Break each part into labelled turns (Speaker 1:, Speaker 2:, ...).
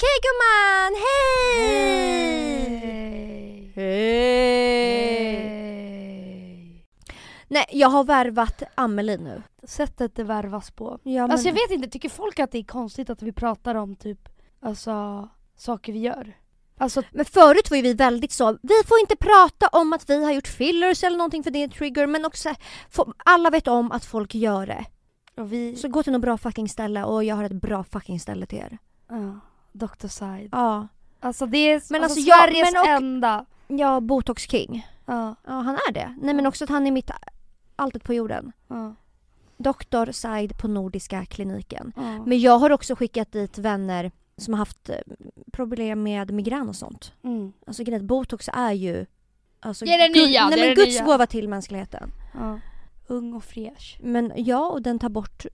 Speaker 1: Okej gumman, hej!
Speaker 2: Hej.
Speaker 1: Nej jag har värvat Amelie nu.
Speaker 2: Sättet det värvas på.
Speaker 1: Ja, men,
Speaker 2: Alltså jag vet inte, tycker folk att det är konstigt att vi pratar om typ, alltså saker vi gör? Alltså
Speaker 1: men förut var ju vi väldigt så, vi får inte prata om att vi har gjort fillers eller någonting för det är trigger men också alla vet om att folk gör det.
Speaker 2: och vi,
Speaker 1: Så gå till något bra fucking ställe och jag har ett bra fucking ställe till er.
Speaker 2: ja, Dr. Side.
Speaker 1: Ja.
Speaker 2: Alltså det är
Speaker 1: Men alltså
Speaker 2: alltså, Sveriges
Speaker 1: men och-
Speaker 2: enda.
Speaker 1: Ja, botox king.
Speaker 2: Ja,
Speaker 1: Ja han är det. Nej men också att han är mitt alltet på jorden.
Speaker 2: ja,
Speaker 1: Dr. Said på Nordiska kliniken.
Speaker 2: ja.
Speaker 1: Men jag har också skickat dit vänner som har haft eh, problem med migrän och sånt.
Speaker 2: Mm.
Speaker 1: Alltså grejen botox är ju... Alltså,
Speaker 2: Det är det nya,
Speaker 1: Nej
Speaker 2: det
Speaker 1: men Guds
Speaker 2: nya.
Speaker 1: gåva till mänskligheten.
Speaker 2: ja. Ung och fräsch.
Speaker 1: Men ja, och den tar bort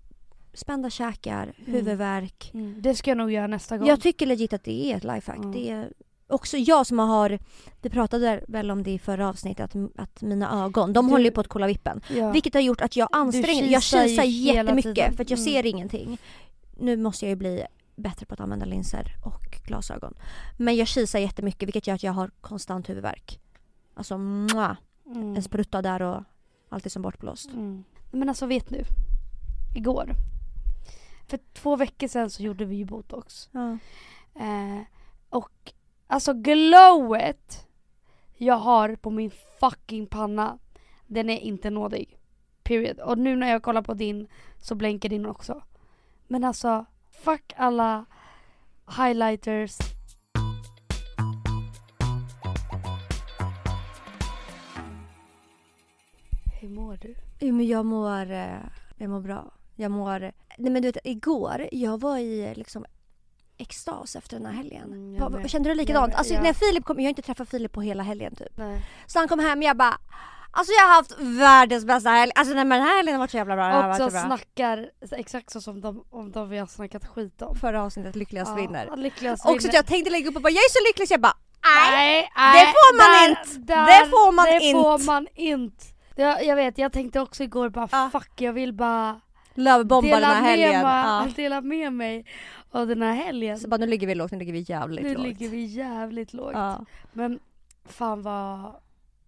Speaker 1: spända käkar,
Speaker 2: Mm.
Speaker 1: huvudvärk.
Speaker 2: Mm. Det ska jag nog göra nästa gång.
Speaker 1: Jag tycker legit att det är ett lifehack.
Speaker 2: Mm.
Speaker 1: Det är också jag som har, vi pratade väl om det i förra avsnittet, att, att mina ögon, de
Speaker 2: Du-
Speaker 1: håller ju på att kolla vippen.
Speaker 2: ja.
Speaker 1: Vilket har gjort att jag anstränger Jag
Speaker 2: kisar
Speaker 1: jättemycket för att jag
Speaker 2: Mm.
Speaker 1: ser ingenting. Nu måste jag ju bli bättre på att använda linser och glasögon. Men jag kisar jättemycket vilket gör att jag har konstant huvudvärk. Alltså mwah,
Speaker 2: Mm.
Speaker 1: en sprutta där och allt är som bortblåst.
Speaker 2: Mm. Men alltså vet nu. Igår. För två veckor sedan så gjorde vi ju botox.
Speaker 1: Ja.
Speaker 2: Eh, och alltså glowet jag har på min fucking panna. Den är inte nådig. Period. Och nu när jag kollar på din så blänker din också. Men alltså fuck alla highlighters. Hur mår du?
Speaker 1: Jo, Men jag mår, eh, jag mår bra. Jag mår... Nej men du vet igår, jag var i liksom extas efter den här helgen.
Speaker 2: Mm, med.
Speaker 1: Kände du likadant?
Speaker 2: Jag-
Speaker 1: alltså
Speaker 2: ja.
Speaker 1: när Filip kom, jag har inte träffat Filip på hela helgen typ.
Speaker 2: Nej.
Speaker 1: Så han kom hem jag bara Alltså jag har haft världens bästa helg. Alltså nej, men den här helgen har varit så jävla bra.
Speaker 2: Och
Speaker 1: så
Speaker 2: så
Speaker 1: bra.
Speaker 2: snackar så exakt så som de, om de vi har snackat skit om.
Speaker 1: Förra avsnittet Lyckligast vinner.
Speaker 2: lyckligast vinner.
Speaker 1: att jag tänkte lägga upp och bara jag är så lycklig så jag bara nej.
Speaker 2: nej,
Speaker 1: det får man
Speaker 2: där-
Speaker 1: inte.
Speaker 2: där-
Speaker 1: Det får man
Speaker 2: det
Speaker 1: inte.
Speaker 2: får man inte. Jag, jag vet, jag tänkte också igår bara
Speaker 1: Ja.
Speaker 2: fuck jag vill bara
Speaker 1: Lövbomba den här helgen.
Speaker 2: med, mig,
Speaker 1: Ja.
Speaker 2: dela med mig av den här helgen.
Speaker 1: Så bara nu ligger vi lågt, nu ligger vi jävligt
Speaker 2: nu
Speaker 1: lågt.
Speaker 2: ligger vi jävligt lågt.
Speaker 1: Ja.
Speaker 2: Men fan vad,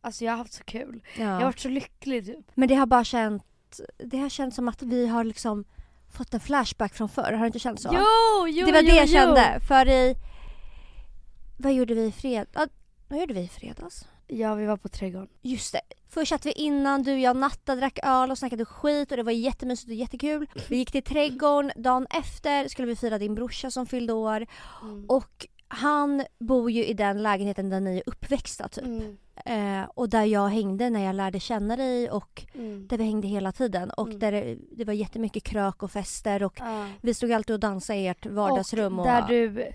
Speaker 2: alltså jag har haft så kul.
Speaker 1: Ja.
Speaker 2: Jag har varit så lycklig typ.
Speaker 1: Men det har bara känt, det har känts som att vi har liksom fått en flashback från förr. Har det inte känts så?
Speaker 2: Jo, jo,
Speaker 1: det var
Speaker 2: jo,
Speaker 1: det jag
Speaker 2: jo.
Speaker 1: kände. För i, vad gjorde vi i fredags? Vad gjorde vi i fredags?
Speaker 2: Ja vi var på trädgården.
Speaker 1: Just det. Först satt vi innan, du, jag och Natta drack öl och snackade skit och det var jättemysigt och jättekul. Vi gick till trädgården, dagen efter skulle vi fira din brorsa som fyllde år
Speaker 2: Mm.
Speaker 1: och han bor ju i den lägenheten där ni är uppväxta typ.
Speaker 2: Mm.
Speaker 1: Eh, och där jag hängde när jag lärde känna dig och
Speaker 2: Mm.
Speaker 1: där vi hängde hela tiden och
Speaker 2: Mm.
Speaker 1: där det, det var jättemycket krök och fester och vi stod alltid och dansade i ert vardagsrum. Och,
Speaker 2: där du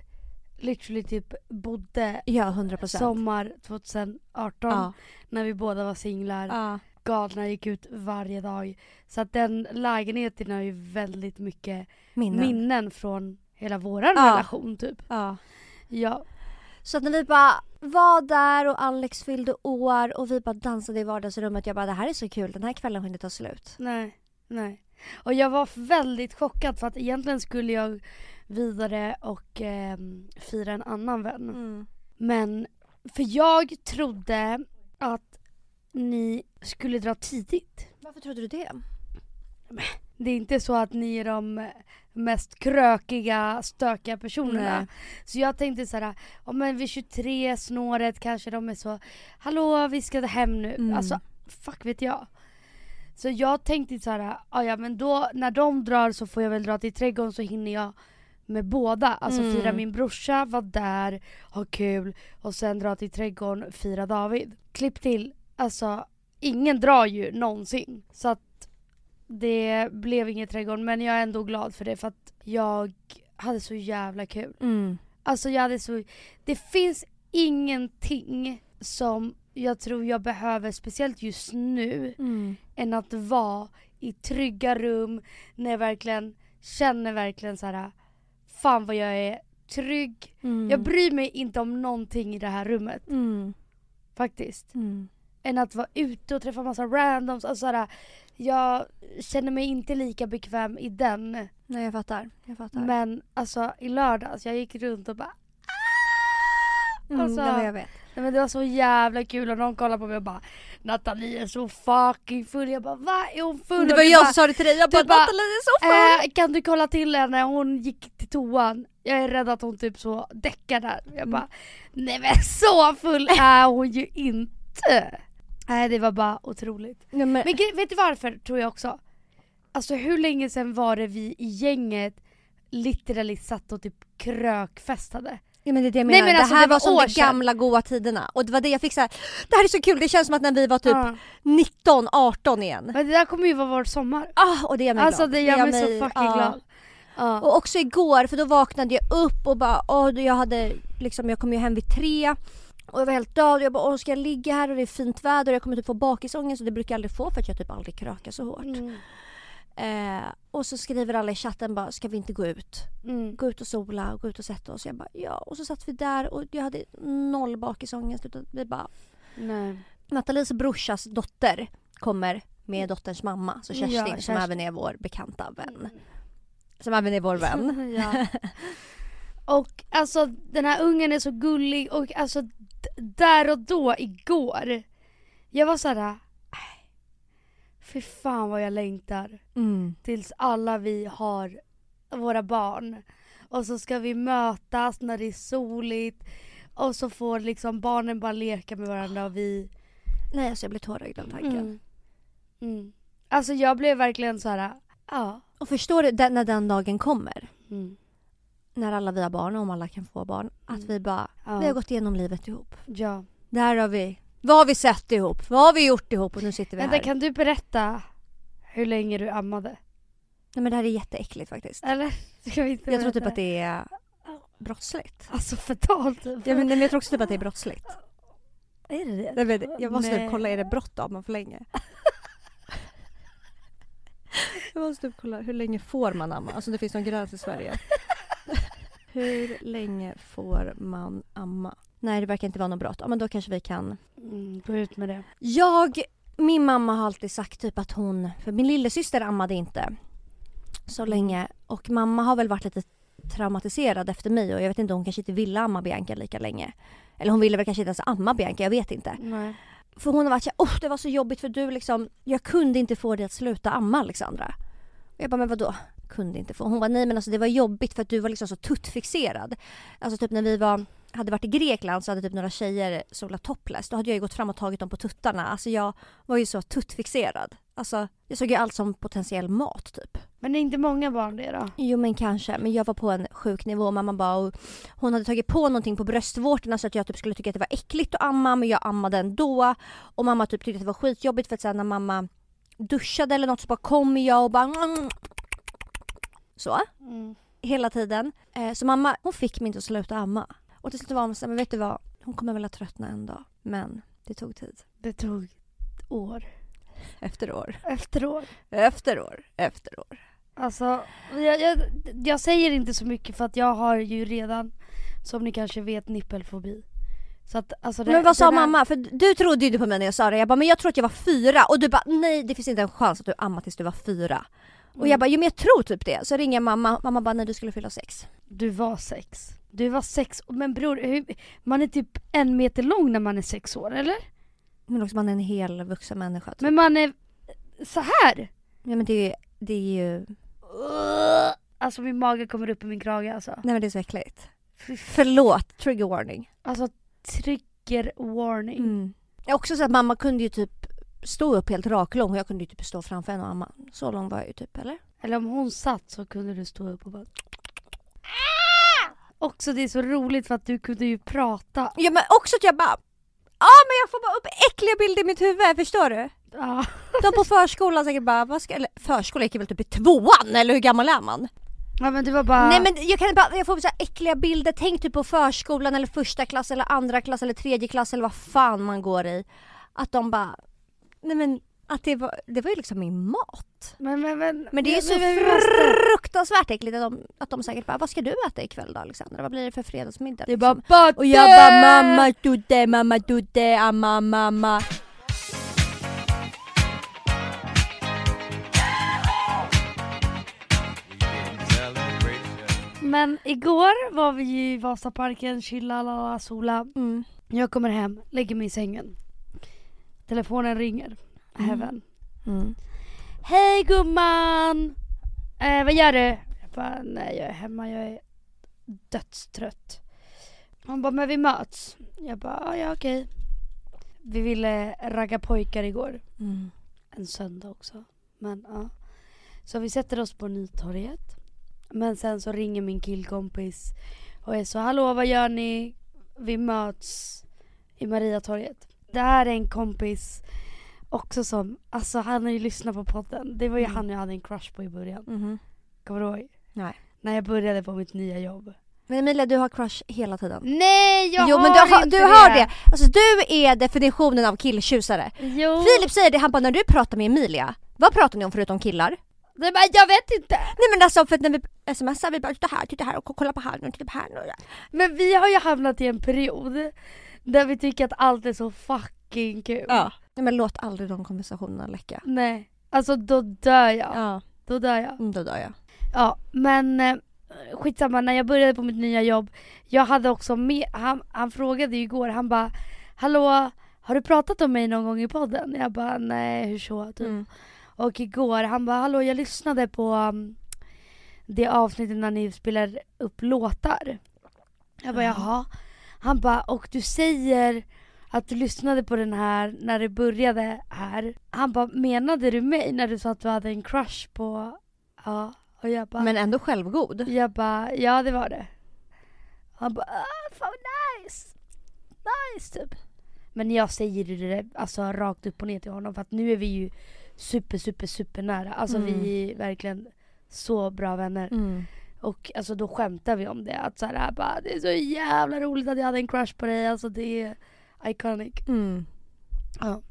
Speaker 2: literally typ bodde
Speaker 1: Ja, 100 procent.
Speaker 2: sommar 2018
Speaker 1: Ja.
Speaker 2: när vi båda var singlar.
Speaker 1: Ja.
Speaker 2: Galna gick ut varje dag. Så att den lägenheten har ju väldigt mycket
Speaker 1: Minnen.
Speaker 2: minnen från hela våran
Speaker 1: Ja.
Speaker 2: relation typ.
Speaker 1: Ja.
Speaker 2: Ja.
Speaker 1: Så att när vi bara var där och Alex fyllde år och vi bara dansade i vardagsrummet. Jag bara det här är så kul, den här kvällen inte ta slut.
Speaker 2: Nej, nej. Och jag var väldigt chockad för att egentligen skulle jag vidare och ehm, fira en annan vän.
Speaker 1: Mm.
Speaker 2: Men, för jag trodde att ni skulle dra tidigt.
Speaker 1: Varför trodde du det?
Speaker 2: Det är inte så att ni är de mest krökiga, stökiga personerna.
Speaker 1: Nej.
Speaker 2: Så jag tänkte så här, ja men vid 23 snåret kanske de är så, hallå vi ska hem nu.
Speaker 1: Mm.
Speaker 2: Alltså fuck vet jag. Så jag tänkte så här, ja ja men då när de drar så får jag väl dra till trädgården så hinner jag med båda. Alltså
Speaker 1: Mm.
Speaker 2: fira min brorsa, vara där, ha kul och sen dra till trädgården, fira David. Klipp till, alltså ingen drar ju någonsin. Så att det blev ingen trädgården men jag är ändå glad för det för att jag hade så jävla kul.
Speaker 1: Mm.
Speaker 2: Alltså jag hade så, det finns ingenting som jag tror jag behöver, speciellt just nu,
Speaker 1: Mm.
Speaker 2: än att vara i trygga rum när jag verkligen känner verkligen så här. Fan vad jag är trygg.
Speaker 1: Mm.
Speaker 2: Jag bryr mig inte om någonting i det här rummet
Speaker 1: Mm.
Speaker 2: faktiskt.
Speaker 1: Mm.
Speaker 2: Än att vara ute och träffa massa randoms. Alltså så här, jag känner mig inte lika bekväm i den.
Speaker 1: Nej jag fattar. Jag fattar.
Speaker 2: Men alltså i lördags, jag gick runt och bara
Speaker 1: mm,
Speaker 2: alltså-
Speaker 1: ja, jag vet.
Speaker 2: Nej men det var så jävla kul och någon kollade på mig och bara Nathalie är så fucking full. Jag bara va? Är hon full?
Speaker 1: Det
Speaker 2: Och
Speaker 1: var
Speaker 2: du
Speaker 1: jag som sa det till dig. Jag bara,
Speaker 2: bara,
Speaker 1: Nathalie är så full.
Speaker 2: eh, Kan du kolla till henne? Hon gick till toan. Jag är rädd att hon typ så däckar där. Jag
Speaker 1: Mm.
Speaker 2: bara nej men så full är hon ju inte. Nej det var bara otroligt.
Speaker 1: Ja, men,
Speaker 2: Men vet du varför tror jag också? Alltså hur länge sedan var det vi i gänget literally satt och typ krökfestade?
Speaker 1: Ja, men det är det jag
Speaker 2: Nej,
Speaker 1: menar.
Speaker 2: men alltså,
Speaker 1: det här
Speaker 2: det var
Speaker 1: var som de gamla goa tiderna. Och det var det jag fick såhär, det här är så kul, det känns som att när vi var typ
Speaker 2: Ja.
Speaker 1: 19, 18 igen.
Speaker 2: Men det där kommer ju vara vår sommar.
Speaker 1: Ah, och det gör mig
Speaker 2: Alltså
Speaker 1: glad.
Speaker 2: det gör mig så fucking
Speaker 1: ja.
Speaker 2: glad. Ja.
Speaker 1: Och också igår, för då vaknade jag upp och bara, åh, jag hade liksom, jag kom ju hem vid tre och jag var helt död jag bara, åh ska jag ligga här och det är fint väder och jag kommer typ få bakisångest och det brukar jag aldrig få för att jag typ aldrig krökar så hårt.
Speaker 2: Mm.
Speaker 1: Eh, och så skriver alla i chatten bara, ska vi inte gå ut?
Speaker 2: Mm.
Speaker 1: Gå ut och sola och gå ut och sätta oss. Jag bara, ja. Och så satt vi där och jag hade noll bakisångest utan det bara,
Speaker 2: Nej.
Speaker 1: Nathalies brorsas dotter kommer med dotterns mamma, så Kerstin
Speaker 2: Ja,
Speaker 1: som
Speaker 2: Kerstin.
Speaker 1: även är vår bekanta vän. Som även är vår vän.
Speaker 2: ja. Och alltså den här ungen är så gullig och alltså där och då igår. Jag var såhär, fy fan vad jag längtar
Speaker 1: Mm.
Speaker 2: tills alla vi har våra barn. Och så ska vi mötas när det är soligt. Och så får liksom barnen bara leka med varandra och vi...
Speaker 1: Nej alltså jag blir tårögd av tanken.
Speaker 2: Mm. Mm. Alltså jag blev verkligen så här. ja.
Speaker 1: Och förstår du den, när den dagen kommer?
Speaker 2: Mm.
Speaker 1: När alla vi har barn, om alla kan få barn. Att
Speaker 2: Mm.
Speaker 1: vi bara,
Speaker 2: Ja.
Speaker 1: vi har gått igenom livet ihop.
Speaker 2: ja.
Speaker 1: Där har vi, vad har vi sett ihop? Vad har vi gjort ihop? Och nu sitter vi
Speaker 2: Vänta
Speaker 1: här.
Speaker 2: kan du berätta hur länge du ammade?
Speaker 1: Nej men det här är jätteäckligt faktiskt.
Speaker 2: Eller? Ska vi inte
Speaker 1: Jag tror typ att det är brottsligt.
Speaker 2: Alltså förtal typ.
Speaker 1: Ja, men, men jag tror också typ att det är brottsligt.
Speaker 2: Är det det?
Speaker 1: Nej, men jag måste typ kolla, är det brott om man för länge? jag måste typ kolla, hur länge får man amma? Alltså det finns någon gräns i Sverige. hur länge får man amma? Nej det verkar inte vara något brott. Ja men då kanske vi kan.
Speaker 2: Mm, gå ut med det.
Speaker 1: Jag, min mamma har alltid sagt typ att hon, för min lillasyster ammade inte så länge och mamma har väl varit lite traumatiserad efter mig och jag vet inte, hon kanske inte ville amma Bianca lika länge. Eller hon ville väl kanske inte ens amma Bianca, jag vet inte.
Speaker 2: Nej.
Speaker 1: För hon har varit såhär, oh det var så jobbigt för du liksom, jag kunde inte få dig att sluta amma Alexandra. Och jag bara, men vadå? Kunde inte få? Hon bara, nej men alltså det var jobbigt för att du var liksom så tuttfixerad. Alltså typ när vi var, hade varit i Grekland så hade typ några tjejer solat topless. Då hade jag ju gått fram och tagit dem på tuttarna. Alltså jag var ju så tuttfixerad. Alltså jag såg ju allt som potentiell mat typ.
Speaker 2: Men är inte många barn det då?
Speaker 1: Jo men kanske, men jag var på en sjuk nivå. Mamma bara, och hon hade tagit på någonting på bröstvårtorna så att jag typ skulle tycka att det var äckligt att amma men jag ammade ändå. Och mamma typ tyckte att det var skitjobbigt för att sen när mamma duschade eller något så bara kom jag och bara mm. Så,
Speaker 2: Mm.
Speaker 1: hela tiden. Eh, så mamma hon fick mig inte att sluta amma. Och till slut var hon såhär, men vet du vad? Hon kommer väl att tröttna en dag. Men det tog tid.
Speaker 2: Det tog år.
Speaker 1: Efter år.
Speaker 2: Efter år.
Speaker 1: Efter år. Efter år.
Speaker 2: Alltså, jag, jag, jag säger inte så mycket för att jag har ju redan, som ni kanske vet, nippelfobi. Så att, alltså det,
Speaker 1: Men vad sa
Speaker 2: där-
Speaker 1: mamma? För du trodde ju på mig när jag sa det. Jag bara, men jag tror att jag var fyra. Och du bara, nej det finns inte en chans att du ammar tills du var fyra. Och
Speaker 2: Mm.
Speaker 1: jag bara, jo men jag tror typ det. Så ringer jag mamma. Mamma bara, nej du skulle fylla sex.
Speaker 2: Du var sex. Du var sex, men bror, man är typ en meter lång när man är sex år, eller?
Speaker 1: Men också man är en hel vuxen människa. Typ.
Speaker 2: Men man är så här.
Speaker 1: Ja men det är ju, det är ju,
Speaker 2: Alltså min mage kommer upp i min krage alltså.
Speaker 1: nej men det är så äckligt. Förlåt, trigger warning.
Speaker 2: Alltså trigger warning.
Speaker 1: Mm. Också så att mamma kunde ju typ stå upp helt raklång och jag kunde ju typ stå framför henne och amma. Så lång var jag ju typ, eller?
Speaker 2: Eller om hon satt så kunde du stå upp och bara Också det är så roligt för att du kunde ju prata.
Speaker 1: Ja men också att jag bara, ja men jag får bara upp äckliga bilder i mitt huvud, förstår du?
Speaker 2: Ja.
Speaker 1: De på förskolan säkert bara, vad ska, eller förskola gick väl typ i tvåan eller hur gammal är man?
Speaker 2: ja men du var bara
Speaker 1: Nej men jag kan bara, jag får så här äckliga bilder, tänk typ på förskolan eller första klass eller andra klass eller tredje klass eller vad fan man går i. Att de bara, Nej men att det var, det var ju liksom min mat.
Speaker 2: Men, men, men,
Speaker 1: men det är ju så
Speaker 2: men,
Speaker 1: fruktansvärt äckligt att de, att de säkert bara, vad ska du äta ikväll då Alexandra? Vad blir det för fredagsmiddag?
Speaker 2: Det var.
Speaker 1: Liksom. Och jag bara mamma tutte, mamma tutte, amma ah, mamma.
Speaker 2: Men igår var vi i Vasaparken, chilla, lala, sola.
Speaker 1: Mm.
Speaker 2: Jag kommer hem, lägger mig i sängen. Telefonen ringer.
Speaker 1: Mm.
Speaker 2: Även.
Speaker 1: Mm.
Speaker 2: Hej gumman! Eh, vad gör du? Jag bara, nej jag är hemma, jag är dödstrött. Hon bara, men vi möts. Jag bara, "Ah, ja okej. Vi ville ragga pojkar igår.
Speaker 1: Mm.
Speaker 2: En söndag också. Men ja. Så vi sätter oss på Nytorget. Men sen så ringer min killkompis och är så, hallå vad gör ni? Vi möts i Mariatorget. Det här är en kompis också som, alltså han har ju lyssnat på podden. Det var ju
Speaker 1: Mm.
Speaker 2: han jag hade en crush på i början.
Speaker 1: Mhm.
Speaker 2: Kommer du ihåg?
Speaker 1: Nej.
Speaker 2: När jag började på mitt nya jobb.
Speaker 1: Men Emilia du har crush hela tiden.
Speaker 2: Nej jag
Speaker 1: jo
Speaker 2: har
Speaker 1: men du, har,
Speaker 2: inte
Speaker 1: du har det! Alltså du är definitionen av killtjusare.
Speaker 2: Jo.
Speaker 1: Filip säger det, han bara när du pratar med Emilia, vad pratar ni om förutom killar?
Speaker 2: Nej, men jag vet inte.
Speaker 1: Nej men alltså för att när vi smsar vi bara titta här, titta här och kolla på här och titta på här.
Speaker 2: Men vi har ju hamnat i en period där vi tycker att allt är så fucking kul.
Speaker 1: Ja. Nej men låt aldrig de konversationerna läcka.
Speaker 2: Nej, alltså då dör jag.
Speaker 1: Ja,
Speaker 2: Då dör jag.
Speaker 1: mm, då dör jag.
Speaker 2: Ja, men eh, skitsamma, när jag började på mitt nya jobb, jag hade också med, han, han frågade ju igår, han bara Hallå, har du pratat om mig någon gång i podden? Jag bara nej, hur så? Typ.
Speaker 1: Mm.
Speaker 2: Och igår, han bara hallå jag lyssnade på um, det avsnittet när ni spelar upp låtar. Jag bara
Speaker 1: Ja.
Speaker 2: jaha. Han bara och du säger att du lyssnade på den här när det började här. Han bara menade du mig när du sa att du hade en crush på, ja. Och jag bara,
Speaker 1: Men ändå självgod.
Speaker 2: jag bara ja det var det. Han bara ah, fan nice. Nice typ. Men jag säger det alltså rakt upp och ner till honom för att nu är vi ju super super super nära. Alltså
Speaker 1: Mm.
Speaker 2: vi är verkligen så bra vänner.
Speaker 1: Mm.
Speaker 2: Och alltså då skämtar vi om det. Att så här, bara, det är så jävla roligt att jag hade en crush på dig. Alltså det är iconic.
Speaker 1: Mm.
Speaker 2: Ja.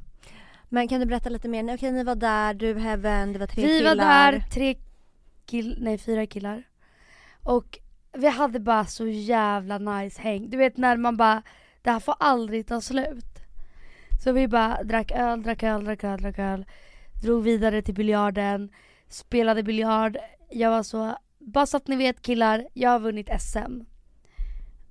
Speaker 1: Men kan du berätta lite mer? Okej ni var där, du Heaven, det var tre
Speaker 2: Vi
Speaker 1: killar.
Speaker 2: var där, tre kill, nej fyra killar. Och vi hade bara så jävla nice häng. Du vet när man bara, det här får aldrig ta slut. Så vi bara drack öl, drack öl, drack öl, drack öl. Drog vidare till biljarden, spelade biljard. Jag var så, bara så att ni vet killar, jag har vunnit SM.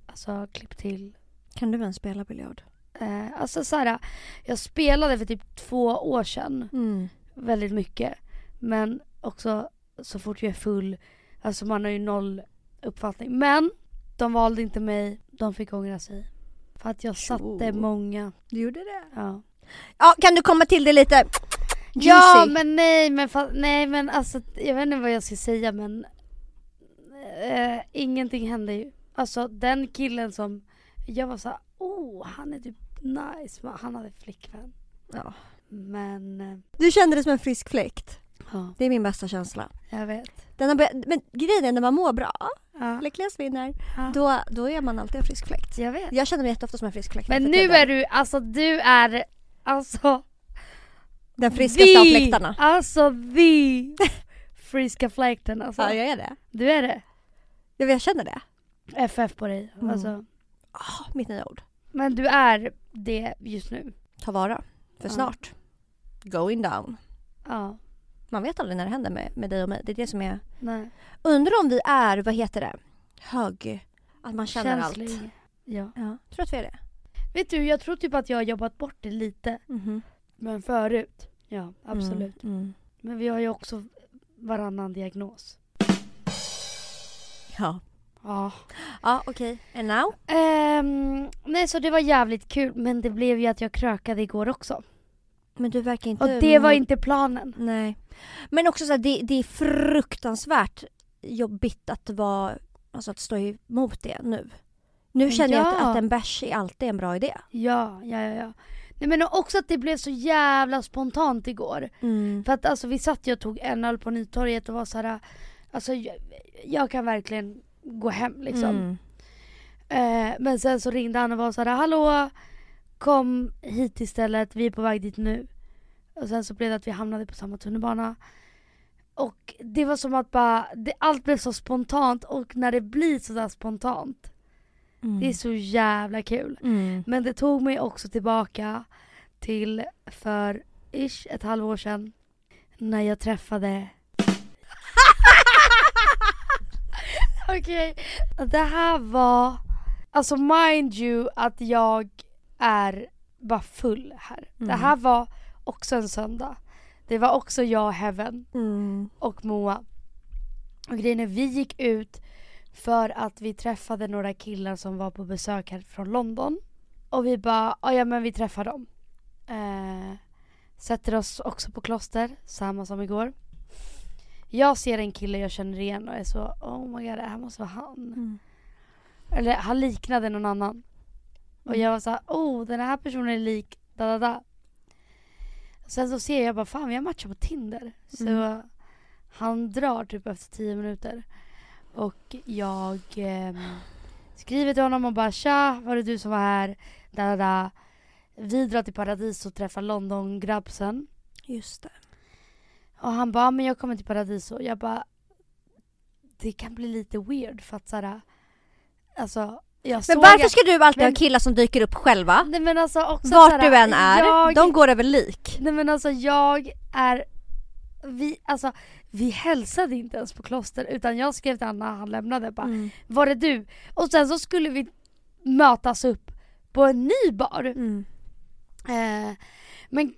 Speaker 2: Alltså klipp till.
Speaker 1: Kan du ens spela biljard?
Speaker 2: Eh, alltså såhär, jag spelade för typ två år sedan
Speaker 1: Mm.
Speaker 2: väldigt mycket. Men också så fort jag är full, alltså man har ju noll uppfattning. Men de valde inte mig, de fick ångra sig. För att jag satte
Speaker 1: Tjo.
Speaker 2: många.
Speaker 1: Du gjorde det?
Speaker 2: Ja.
Speaker 1: Ja, kan du komma till det lite juicy?
Speaker 2: Ja men nej men, nej men alltså jag vet inte vad jag ska säga men eh, ingenting hände ju. Alltså den killen som, jag var såhär, oh han är typ nice, men han hade flickvän.
Speaker 1: Ja.
Speaker 2: Men, eh,
Speaker 1: Du kände det som en frisk fläkt.
Speaker 2: ja
Speaker 1: Det är min bästa känsla.
Speaker 2: jag vet.
Speaker 1: Den har börjat, men grejen är när man mår bra,
Speaker 2: Ja,
Speaker 1: lyckligast vinner,
Speaker 2: ja.
Speaker 1: då, då är man alltid en frisk fläkt.
Speaker 2: Jag vet.
Speaker 1: Jag känner mig jätteofta som en frisk fläkt
Speaker 2: Men nu är du, alltså du är, alltså
Speaker 1: Den friskaste av
Speaker 2: the-
Speaker 1: fläktarna.
Speaker 2: Alltså the friska fläkten alltså.
Speaker 1: Ja, jag är det.
Speaker 2: Du är det.
Speaker 1: Ja, jag känner det.
Speaker 2: FF på dig.
Speaker 1: Mm.
Speaker 2: Alltså.
Speaker 1: Ah, mitt nya ord.
Speaker 2: Men du är det just nu.
Speaker 1: Ta vara. För
Speaker 2: Ja.
Speaker 1: snart. Going down.
Speaker 2: Ja.
Speaker 1: Man vet aldrig när det händer med, med dig och mig. Det är det som är...
Speaker 2: Nej.
Speaker 1: Undrar om vi är, vad heter det? Hög... Att man känner allt.
Speaker 2: Känslig. Ja.
Speaker 1: Ja, tror att vi är det.
Speaker 2: Vet du, jag tror typ att jag har jobbat bort det lite.
Speaker 1: Mhm.
Speaker 2: Men förut. Ja, absolut.
Speaker 1: Mm. Mm.
Speaker 2: Men vi har ju också varannan diagnos.
Speaker 1: Ja.
Speaker 2: Ja.
Speaker 1: Ja, okej. And now?
Speaker 2: Ehm, nej, så det var jävligt kul. Men det blev ju att jag krökade igår också.
Speaker 1: Men du verkar inte...
Speaker 2: Och det var inte planen.
Speaker 1: Nej. Men också så här, det, det är fruktansvärt jobbigt att vara, alltså att stå emot det nu. Nu känner jag att,
Speaker 2: Ja.
Speaker 1: att en bärs är alltid en bra idé.
Speaker 2: Ja, ja, ja. ja. Nej, men också att det blev så jävla spontant igår.
Speaker 1: Mm.
Speaker 2: För att alltså vi satt ju och tog en öl på Nytorget och var så här. Alltså jag, jag kan verkligen gå hem liksom.
Speaker 1: Mm.
Speaker 2: Eh, men sen så ringde han och var så här: hallå kom hit istället, vi är på väg dit nu. Och sen så blev det att vi hamnade på samma tunnelbana. Och det var som att bara, det, allt blev så spontant och när det blir sådär spontant,
Speaker 1: Mm.
Speaker 2: det är så jävla kul.
Speaker 1: Mm.
Speaker 2: Men det tog mig också tillbaka till för ish ett halvår sedan när jag träffade Okej, det här var, alltså mind you att jag är bara full här. Det
Speaker 1: Mm.
Speaker 2: här var också en söndag. Det var också jag, Heaven
Speaker 1: Mm.
Speaker 2: och Moa. Och grejen är, vi gick ut för att vi träffade några killar som var på besök här från London. Och vi bara, "Ah, ja men vi träffar dem. Eh, sätter oss också på kloster, samma som igår. Jag ser en kille jag känner igen och är så, oh my god det här måste vara han.
Speaker 1: Mm.
Speaker 2: Eller han liknade någon annan. Och
Speaker 1: Mm.
Speaker 2: jag var såhär, oh den här personen är lik da da da. Sen så ser jag bara, fan vi har matchat på Tinder. Så
Speaker 1: Mm.
Speaker 2: han drar typ efter 10 minuter. Och jag ehm, skriver till honom och bara tja, var det du som var här? Da, da, da. Vi drar till Paradis och träffar London-grabbsen.
Speaker 1: Just det.
Speaker 2: Och han bara, men jag kommer till Paradiso. Jag bara, det kan bli lite weird för att såhär, alltså jag
Speaker 1: Men varför ska du alltid
Speaker 2: men-
Speaker 1: ha killar som dyker upp själva?
Speaker 2: Nej men alltså också
Speaker 1: Vart
Speaker 2: såhär,
Speaker 1: du än är,
Speaker 2: Jag,
Speaker 1: de går över lik.
Speaker 2: Nej men alltså jag är, vi, alltså vi hälsade inte ens på kloster utan jag skrev till Anna, han lämnade bara,
Speaker 1: Mm.
Speaker 2: var är du? Och sen så skulle vi mötas upp på en ny bar.
Speaker 1: Mm.
Speaker 2: Eh, men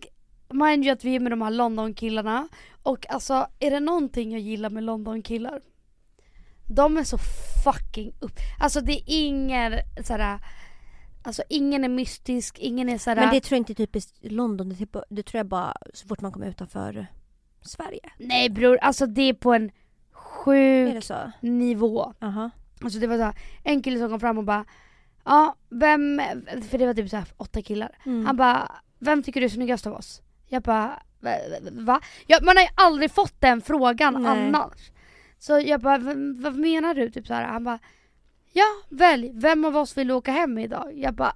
Speaker 2: mind you att vi är med de här London-killarna och alltså är det någonting jag gillar med London-killar de är så fucking upp. Alltså det är ingen såhär, alltså ingen är mystisk, ingen är såhär,
Speaker 1: Men det tror jag inte är typiskt London, det, typ, det tror jag bara så fort man kommer utanför Sverige.
Speaker 2: nej bror alltså det är på en
Speaker 1: Är
Speaker 2: sjuk
Speaker 1: det så?
Speaker 2: nivå.
Speaker 1: Aha.
Speaker 2: Alltså det var så här, en kille som kom fram och bara Ja, vem, för det var typ så här åtta killar.
Speaker 1: Mm.
Speaker 2: Han bara, vem tycker du är snyggast av oss? Jag bara, va? Ja, man har ju aldrig fått den frågan
Speaker 1: Nej.
Speaker 2: annars. Så jag bara, "V- vad menar du? Typ så här. Han bara, ja välj, vem av oss vill åka hem idag? Jag bara,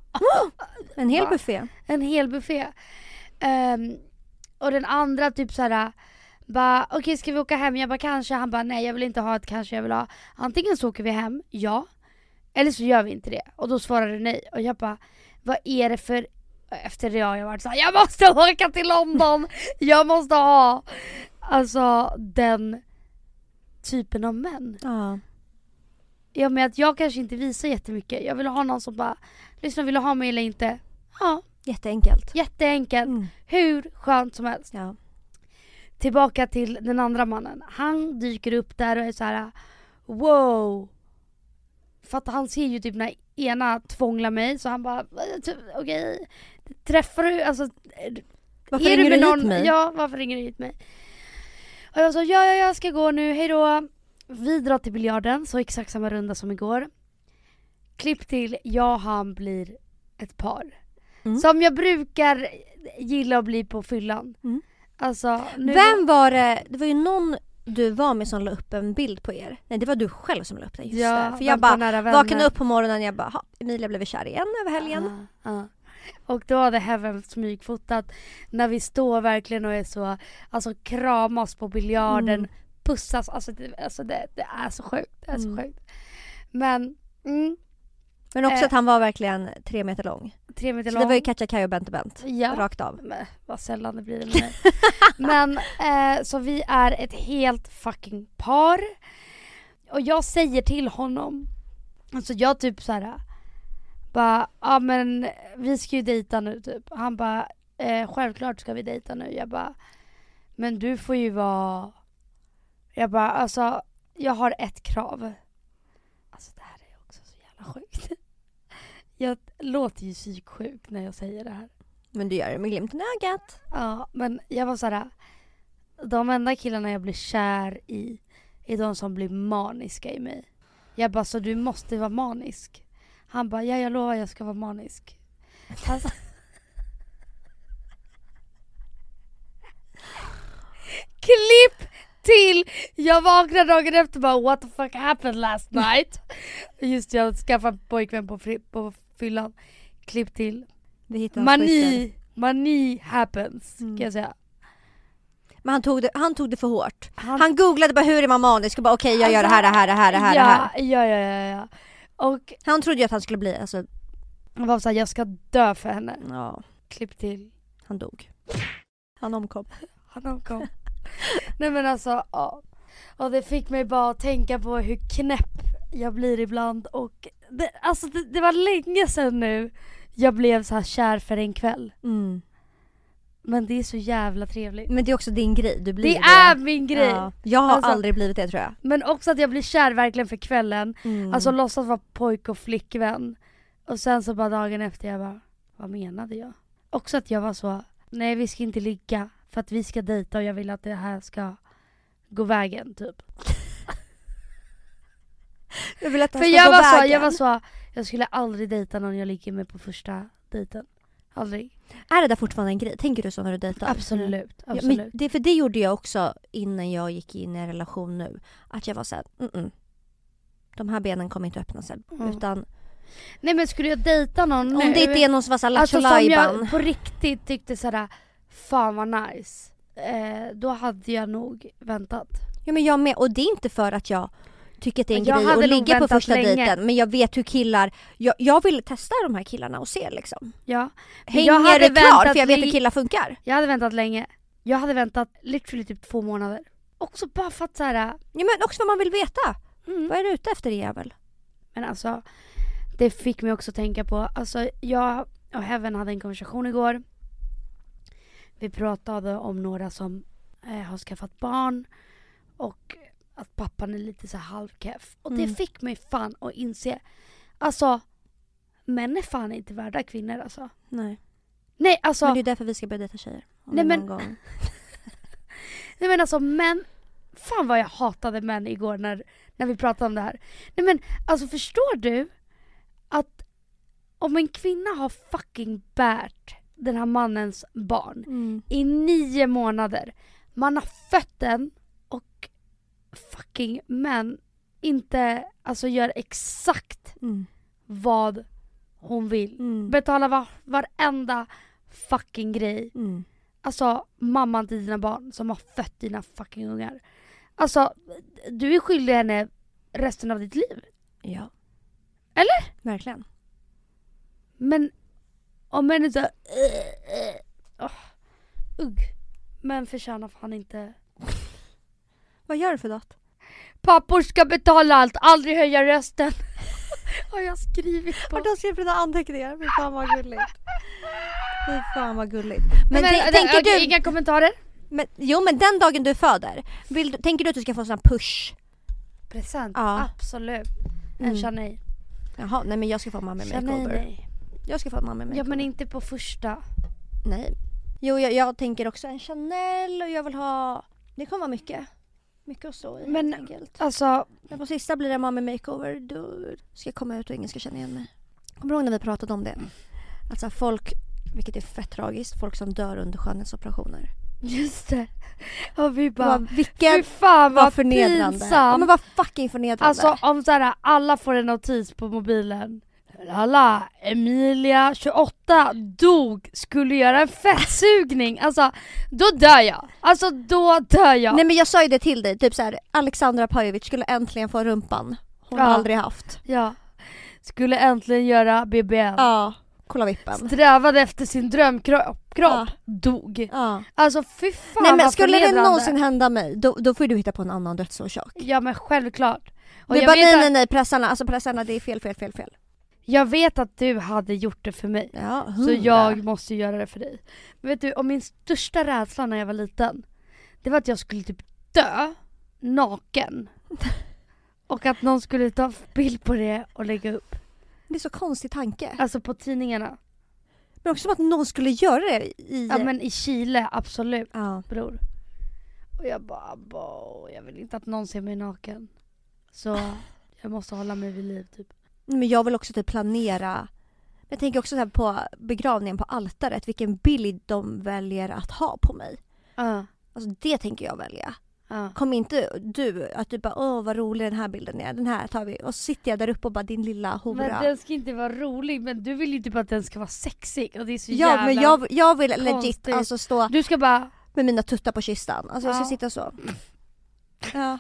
Speaker 1: En hel
Speaker 2: Va?
Speaker 1: buffé.
Speaker 2: en hel buffé. Ehm, och den andra typ så här. Bara okej ska vi åka hem? Jag bara kanske. Han bara nej jag vill inte ha ett kanske. Jag vill ha antingen så åker vi hem, ja. Eller så gör vi inte det. Och då svarade du nej. Och jag bara vad är det för efter det har jag varit såhär, jag måste åka till London! jag måste ha alltså den typen av män.
Speaker 1: Ja.
Speaker 2: Ja med att jag kanske inte visar jättemycket. Jag vill ha någon som bara, lyssna vill du ha mig eller inte? Ja,
Speaker 1: Jätteenkelt.
Speaker 2: jätteenkelt.
Speaker 1: Mm.
Speaker 2: Hur skönt som helst.
Speaker 1: Ja.
Speaker 2: Tillbaka till den andra mannen. Han dyker upp där och är så här: wow. För att han ser ju typ när ena tvånglar mig så han bara "Eh, typ, okej. Träffar du, alltså
Speaker 1: Varför
Speaker 2: är
Speaker 1: ringer
Speaker 2: du med
Speaker 1: du
Speaker 2: någon?
Speaker 1: hit mig?
Speaker 2: Ja, varför ringer du hit mig? Och jag sa ja, ja, jag ska gå nu, hejdå. Vi drar till biljarden, så exakt samma runda som igår. Klipp till, jag och han blir ett par.
Speaker 1: Mm.
Speaker 2: Som jag brukar gilla att bli på fyllan.
Speaker 1: Mm.
Speaker 2: Alltså, nu
Speaker 1: Vem var det? Det var ju någon du var med som la upp en bild på er. Nej det var du själv som la upp den. Just
Speaker 2: ja,
Speaker 1: det. För jag bara vaknade upp på morgonen och jag bara, "Ha, Emilia blev kär igen över helgen.
Speaker 2: Ja, ja. Och då hade Heaven smygfotat när vi står verkligen och är så, alltså kramas på biljarden,
Speaker 1: Mm.
Speaker 2: pussas, alltså, det, alltså det, det är så sjukt. Det är så
Speaker 1: Mm.
Speaker 2: sjukt. Men, mm,
Speaker 1: Men också
Speaker 2: Eh.
Speaker 1: att han var verkligen tre meter lång.
Speaker 2: tre meter
Speaker 1: Så
Speaker 2: lång.
Speaker 1: det var ju Katja Kaj och Bente Bent.
Speaker 2: ja.
Speaker 1: Rakt av.
Speaker 2: Men, vad sällan det blir det. Men eh, så vi är ett helt fucking par. Och jag säger till honom, alltså jag typ så här. Bara, ja men vi ska ju dejta nu typ. Han bara, eh, självklart ska vi dejta nu. Jag bara, men du får ju vara, jag bara alltså jag har ett krav. Alltså det här är också så jävla sjukt. Jag låter ju psyksjuk när jag säger det här.
Speaker 1: Men du gör det med glimten i ögat.
Speaker 2: Ja, men jag var såhär. De enda killarna jag blir kär i är de som blir maniska i mig. Jag bara, så du måste vara manisk? Han bara, ja jag lovar jag ska vara manisk. Alltså. Klipp till! Jag vaknar dagen efter och bara what the fuck happened last night? Just jag skaffade pojkvän på, fri- på fyllan. Klipp till. Mani, mani happens
Speaker 1: Mm.
Speaker 2: kan jag säga.
Speaker 1: Men han tog, det, han tog det för hårt.
Speaker 2: Han,
Speaker 1: Han googlade bara hur är man manisk och bara okej jag gör det här, det här, det här, det här, det
Speaker 2: ja,
Speaker 1: här.
Speaker 2: Ja, ja, ja, ja. Och
Speaker 1: Han trodde ju att han skulle bli, alltså
Speaker 2: han var såhär, jag ska dö för henne.
Speaker 1: ja,
Speaker 2: Klipp till.
Speaker 1: han dog. Han omkom.
Speaker 2: Han omkom. Nej men alltså, ja. Och det fick mig bara att tänka på hur knäpp jag blir ibland och det, alltså det, det var länge sedan nu jag blev så här kär för en kväll.
Speaker 1: Mm.
Speaker 2: Men det är så jävla trevligt.
Speaker 1: Men det är också din grej, du blir
Speaker 2: Det
Speaker 1: det.
Speaker 2: är min grej!
Speaker 1: Ja. Jag har
Speaker 2: Alltså-
Speaker 1: aldrig blivit det tror jag.
Speaker 2: Men också att jag blir kär verkligen för kvällen.
Speaker 1: Mm.
Speaker 2: Alltså låtsas vara pojk och flickvän. Och sen så bara dagen efter jag bara, vad menade jag? Också att jag var så, nej vi ska inte ligga för att vi ska dejta och jag vill att det här ska gå vägen typ.
Speaker 1: jag vill att det här
Speaker 2: För
Speaker 1: ska
Speaker 2: jag
Speaker 1: gå
Speaker 2: var, så,
Speaker 1: vägen.
Speaker 2: jag var så, jag skulle aldrig dejta någon jag ligger med på första dejten. Aldrig.
Speaker 1: Är det där fortfarande en grej? Tänker du så när du dejtar?
Speaker 2: Absolut,
Speaker 1: Ja,
Speaker 2: absolut.
Speaker 1: men det, för det gjorde jag också innan jag gick in i en relation nu. Att jag var såhär, mm -mm. De här benen kommer inte öppna sig.
Speaker 2: Mm.
Speaker 1: Utan
Speaker 2: Nej men skulle jag dejta någon
Speaker 1: om
Speaker 2: nu,
Speaker 1: det inte är någon som var såhär
Speaker 2: Alltså som jag på riktigt tyckte sådär, fan vad nice. Eh, då hade jag nog väntat.
Speaker 1: Ja men jag med. Och det är inte för att jag tycker att det är en
Speaker 2: Jag
Speaker 1: grej att ligga på första
Speaker 2: länge.
Speaker 1: dejten. Men jag vet hur killar, jag, jag vill testa de här killarna och se liksom.
Speaker 2: Ja.
Speaker 1: Hänger det klart? För jag vet hur killar funkar.
Speaker 2: Jag hade väntat länge. Jag hade väntat literally typ två månader. Också bara för att såhär,
Speaker 1: Ja men också vad man vill veta.
Speaker 2: mm.
Speaker 1: Vad är du ute efter din jävel?
Speaker 2: Men alltså, det fick mig också tänka på, alltså jag och Heaven hade en konversation igår. Vi pratade om några som eh, har skaffat barn och att pappan är lite så halvkeff. Och det
Speaker 1: Mm.
Speaker 2: fick mig fan att inse, alltså män är fan inte värda kvinnor alltså.
Speaker 1: Nej.
Speaker 2: Nej alltså,
Speaker 1: Men det är därför vi ska börja dejta tjejer.
Speaker 2: Nej, men-
Speaker 1: gång.
Speaker 2: nej men alltså män, fan vad jag hatade män igår när, när vi pratade om det här. Nej men alltså förstår du att om en kvinna har fucking bärt den här mannens barn
Speaker 1: Mm.
Speaker 2: i nio månader. Man har fött den och fucking män inte alltså gör exakt
Speaker 1: Mm.
Speaker 2: vad hon vill.
Speaker 1: Mm.
Speaker 2: Betala var, varenda fucking grej.
Speaker 1: Mm.
Speaker 2: Alltså mamman till dina barn som har fött dina fucking ungar. Alltså du är skyldig henne resten av ditt liv.
Speaker 1: Ja.
Speaker 2: Eller?
Speaker 1: Verkligen.
Speaker 2: Men om män är såhär... Uh, ugg. Men förtjänar fan inte...
Speaker 1: Vad gör du för något?
Speaker 2: Pappor ska betala allt, aldrig höja rösten. Har jag skrivit på.
Speaker 1: Har du skrivit dina anteckningar? Fy fan vad gulligt. Fy fan vad gulligt. Men,
Speaker 2: Men,
Speaker 1: tän-
Speaker 2: men,
Speaker 1: tänker
Speaker 2: okej,
Speaker 1: du...
Speaker 2: Inga kommentarer?
Speaker 1: Men, jo men den dagen du föder, vill, tänker du att du ska få en sån här push?
Speaker 2: Present,
Speaker 1: Ja.
Speaker 2: absolut. En
Speaker 1: Mm.
Speaker 2: Chanel.
Speaker 1: Jaha, nej men jag ska få mamma
Speaker 2: Chanel
Speaker 1: makeover.
Speaker 2: nej.
Speaker 1: Jag ska få mamma makeover.
Speaker 2: Ja men inte på första.
Speaker 1: Nej. Jo jag, jag tänker också en Chanel och jag vill ha... Det kommer vara mycket. Mycket att stå i
Speaker 2: Men-
Speaker 1: helt enkelt.
Speaker 2: Alltså,
Speaker 1: Men på sista blir det mamma makeover, då ska jag komma ut och ingen ska känna igen mig. Kommer du ihåg när vi pratade om det? Alltså folk, vilket är fett tragiskt, folk som dör under skönhetsoperationer.
Speaker 2: just det. Och vi
Speaker 1: Bara,
Speaker 2: bara,
Speaker 1: vilken
Speaker 2: fy fan
Speaker 1: var
Speaker 2: vad
Speaker 1: förnedrande. Ja, men vad fucking förnedrande.
Speaker 2: Alltså om såhär, alla får en notis på mobilen. Lala, Emilia 28 dog, skulle göra en fettsugning. Alltså då dör jag. Alltså då dör jag.
Speaker 1: Nej men jag sa ju det till dig, typ så här, Alexandra Pajovic skulle äntligen få rumpan. Hon har
Speaker 2: Ja.
Speaker 1: aldrig haft.
Speaker 2: Ja. Skulle äntligen göra BBN.
Speaker 1: Ja, kolla vippen.
Speaker 2: Strävade efter sin drömkropp, kropp,
Speaker 1: Ja.
Speaker 2: dog.
Speaker 1: Ja.
Speaker 2: Alltså fy fan
Speaker 1: Nej men skulle det någonsin hända mig, då, då får du hitta på en annan dödsorsak.
Speaker 2: Ja men självklart. Och
Speaker 1: Du bara nej nej nej pressarna, alltså pressarna det är fel fel fel fel.
Speaker 2: Jag vet att du hade gjort det för mig.
Speaker 1: Ja,
Speaker 2: Så jag måste göra det för dig. Men vet du, om min största rädsla när jag var liten, det var att jag skulle typ dö naken. Och att någon skulle ta bild på det och lägga upp.
Speaker 1: Det är så konstig tanke.
Speaker 2: Alltså på tidningarna.
Speaker 1: Men också som att någon skulle göra det i...
Speaker 2: Ja men i Chile, absolut
Speaker 1: Ja.
Speaker 2: bror. Och jag bara, bo, jag vill inte att någon ser mig naken. Så jag måste hålla mig vid liv typ.
Speaker 1: Men jag vill också typ planera jag tänker också så på begravningen på altaret, vilken bild de väljer att ha på mig.
Speaker 2: Ja,
Speaker 1: Alltså det tänker jag välja.
Speaker 2: ja.
Speaker 1: Kom inte du att du bara åh vad rolig den här bilden är, den här tar vi. Och så sitter jag där uppe och bara din lilla hora.
Speaker 2: Men den ska inte vara rolig, men du vill ju typ att den ska vara sexig och det är så
Speaker 1: ja
Speaker 2: jävla...
Speaker 1: men jag, jag vill legit
Speaker 2: konstigt.
Speaker 1: alltså stå
Speaker 2: Du ska bara,
Speaker 1: med mina tuttar på kistan. Alltså jag ska sitta så. Ja,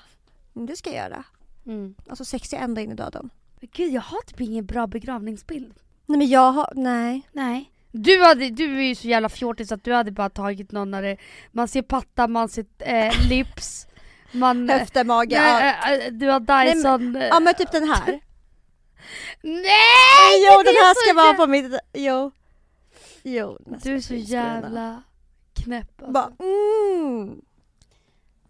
Speaker 1: det ska jag göra.
Speaker 2: mm.
Speaker 1: Alltså sexig ända in i döden.
Speaker 2: Men gud jag har typ ingen bra begravningsbild.
Speaker 1: Nej men jag har, nej.
Speaker 2: Nej. Du, hade, du är ju så jävla fjortis att du hade bara tagit någon när det, man ser patta, man ser eh, lips man...
Speaker 1: Höfter, mage. Ja.
Speaker 2: Nej, äh, du har Dyson... Nej,
Speaker 1: ja men typ den här.
Speaker 2: Nej!
Speaker 1: Jo den här ska vara på mitt... Jo. Jo.
Speaker 2: Du är så jävla knäpp alltså.
Speaker 1: Bara, mm.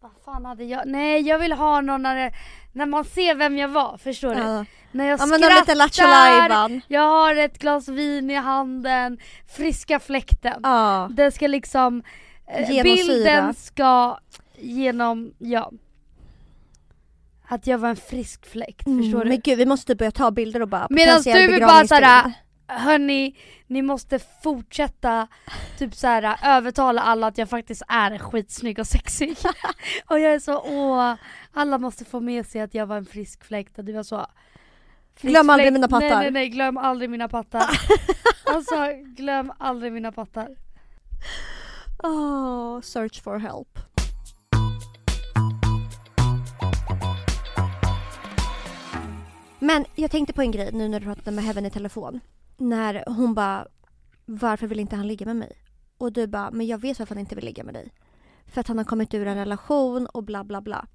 Speaker 2: Vad fan hade jag? Nej jag vill ha någon när, det, när man ser vem jag var, förstår du?
Speaker 1: Ja.
Speaker 2: När jag
Speaker 1: Ja lite
Speaker 2: skrattar, jag har ett glas vin i handen, friska fläkten.
Speaker 1: Ja.
Speaker 2: Den ska liksom, eh,
Speaker 1: Genomsyra.
Speaker 2: bilden ska genom, ja. Att jag var en frisk fläkt, förstår
Speaker 1: Mm,
Speaker 2: du?
Speaker 1: men gud vi måste börja ta bilder och bara
Speaker 2: Medan du är bara såhär, hörni, ni måste fortsätta typ såhär övertala alla att jag faktiskt är skitsnygg och sexig. och jag är så, åh, alla måste få med sig att jag var en frisk fläkt och du var så
Speaker 1: Glöm aldrig mina pattar.
Speaker 2: Nej nej nej, glöm aldrig mina pattar. alltså glöm aldrig mina pattar.
Speaker 1: Oh, search for help. Men jag tänkte på en grej nu när du pratade med Heaven i telefon. När hon bara, varför vill inte han ligga med mig? Och du bara, men jag vet varför han inte vill ligga med dig. För att han har kommit ur en relation och bla bla bla.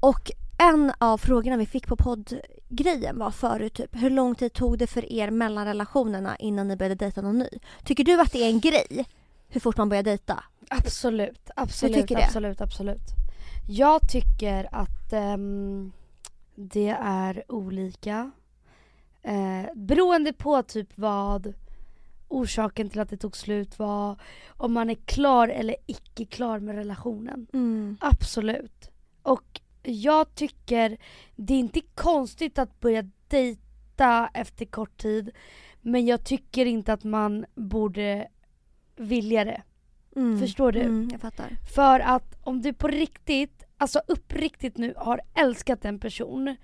Speaker 1: Och en av frågorna vi fick på poddgrejen var förut typ, hur lång tid tog det för er mellan relationerna innan ni började dejta någon ny? Tycker du att det är en grej? Hur fort man börjar dejta?
Speaker 2: Absolut, absolut,
Speaker 1: tycker det?
Speaker 2: absolut, absolut. Jag tycker att ehm, det är olika. Eh, beroende på typ vad orsaken till att det tog slut var, om man är klar eller icke klar med relationen.
Speaker 1: Mm.
Speaker 2: Absolut. Och jag tycker det är inte konstigt att börja dejta efter kort tid men jag tycker inte att man borde vilja det.
Speaker 1: Mm.
Speaker 2: Förstår du?
Speaker 1: Mm, jag fattar.
Speaker 2: För att om du på riktigt, alltså uppriktigt nu har älskat en person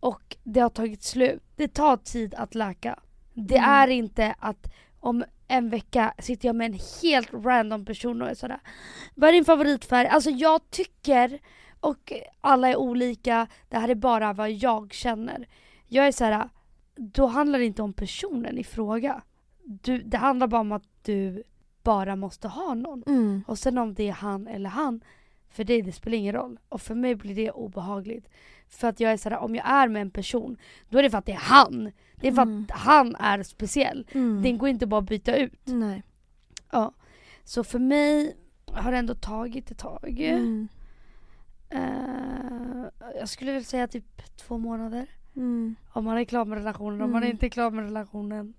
Speaker 2: och det har tagit slut. Det tar tid att läka. Det
Speaker 1: Mm.
Speaker 2: är inte att om en vecka sitter jag med en helt random person och är sådär Vad är din favoritfärg? Alltså jag tycker, och alla är olika, det här är bara vad jag känner. Jag är såhär, då handlar det inte om personen i fråga. Du, det handlar bara om att du bara måste ha någon.
Speaker 1: Mm.
Speaker 2: Och sen om det är han eller han, för dig det spelar ingen roll. Och för mig blir det obehagligt. För att jag är sådär, om jag är med en person, då är det för att det är han. Det är för
Speaker 1: Mm.
Speaker 2: att han är speciell.
Speaker 1: Mm.
Speaker 2: Det går inte bara att byta ut.
Speaker 1: Nej.
Speaker 2: Ja. Så för mig har det ändå tagit ett tag.
Speaker 1: Mm.
Speaker 2: Eh, jag skulle väl säga typ två månader.
Speaker 1: Mm.
Speaker 2: Om man är klar med relationen. Om man
Speaker 1: Mm.
Speaker 2: inte är klar med relationen,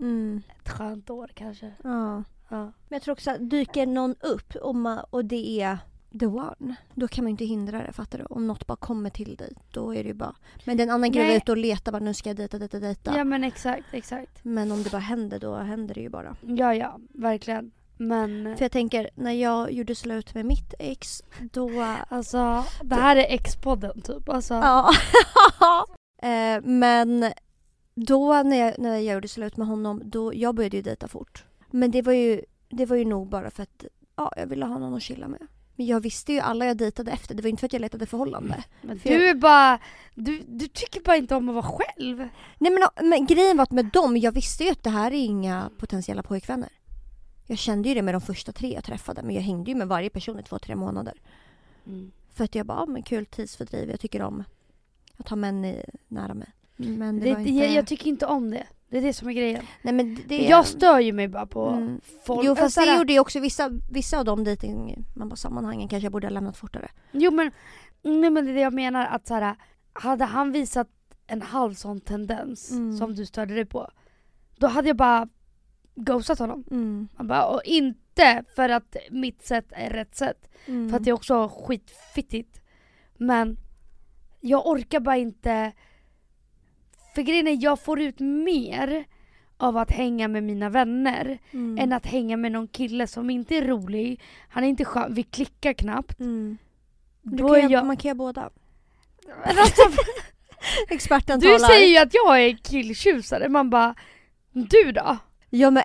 Speaker 1: Mm.
Speaker 2: ett skönt år kanske.
Speaker 1: Ja.
Speaker 2: Ja.
Speaker 1: Men jag tror också att dyker någon upp och, man, och det är the one, då kan man inte hindra det. Fattar du? Om något bara kommer till dig, då är det ju bara... Men det är en annan grej att
Speaker 2: Nej.
Speaker 1: vara ute och leta, bara, nu ska jag dejta, dejta, dejta.
Speaker 2: ja men exakt, exakt.
Speaker 1: Men om det bara händer, då händer det ju bara.
Speaker 2: Ja ja, verkligen. Men
Speaker 1: För jag tänker, när jag gjorde slut med mitt ex, då...
Speaker 2: alltså det här är X-podden typ. Alltså,
Speaker 1: Ja. eh, men då när jag, när jag gjorde slut med honom, då, jag började ju dejta fort. Men det var ju, det var ju nog bara för att ja, jag ville ha någon att chilla med. Men jag visste ju alla jag dejtade efter, det var inte för att jag letade förhållande.
Speaker 2: men
Speaker 1: för
Speaker 2: du är bara, du, du tycker bara inte om att vara själv.
Speaker 1: Nej men, men grejen var att med dem, jag visste ju att det här är inga potentiella pojkvänner. Jag kände ju det med de första tre jag träffade men jag hängde ju med varje person i två, tre månader. För att jag bara, ja, men kul tidsfördriv, jag tycker om att ha män i, nära mig. Men det,
Speaker 2: Det,
Speaker 1: var inte...
Speaker 2: jag, jag tycker inte om det. Det är det som är grejen.
Speaker 1: Nej men det...
Speaker 2: Jag stör ju mig bara på
Speaker 1: Mm.
Speaker 2: folk.
Speaker 1: Jo fast det gjorde ju också vissa, vissa av de dating, man bara sammanhangen kanske jag borde ha lämnat fortare.
Speaker 2: Jo men, nej, men det är det jag menar att så här, hade han visat en halv sån tendens
Speaker 1: Mm.
Speaker 2: som du störde dig på. Då hade jag bara ghostat honom.
Speaker 1: Mm.
Speaker 2: Han bara, och inte för att mitt sätt är rätt sätt.
Speaker 1: Mm.
Speaker 2: För att det är också skitfittigt. Men jag orkar bara inte. För grejen är jag får ut mer av att hänga med mina vänner
Speaker 1: mm.
Speaker 2: än att hänga med någon kille som inte är rolig, han är inte skön, vi klickar knappt.
Speaker 1: Mm. Du
Speaker 2: Då
Speaker 1: kan
Speaker 2: jag...
Speaker 1: Man kan göra båda.
Speaker 2: Alltså,
Speaker 1: Experten
Speaker 2: du
Speaker 1: talar.
Speaker 2: säger ju att jag är killtjusare, man bara du då?
Speaker 1: Ja, men,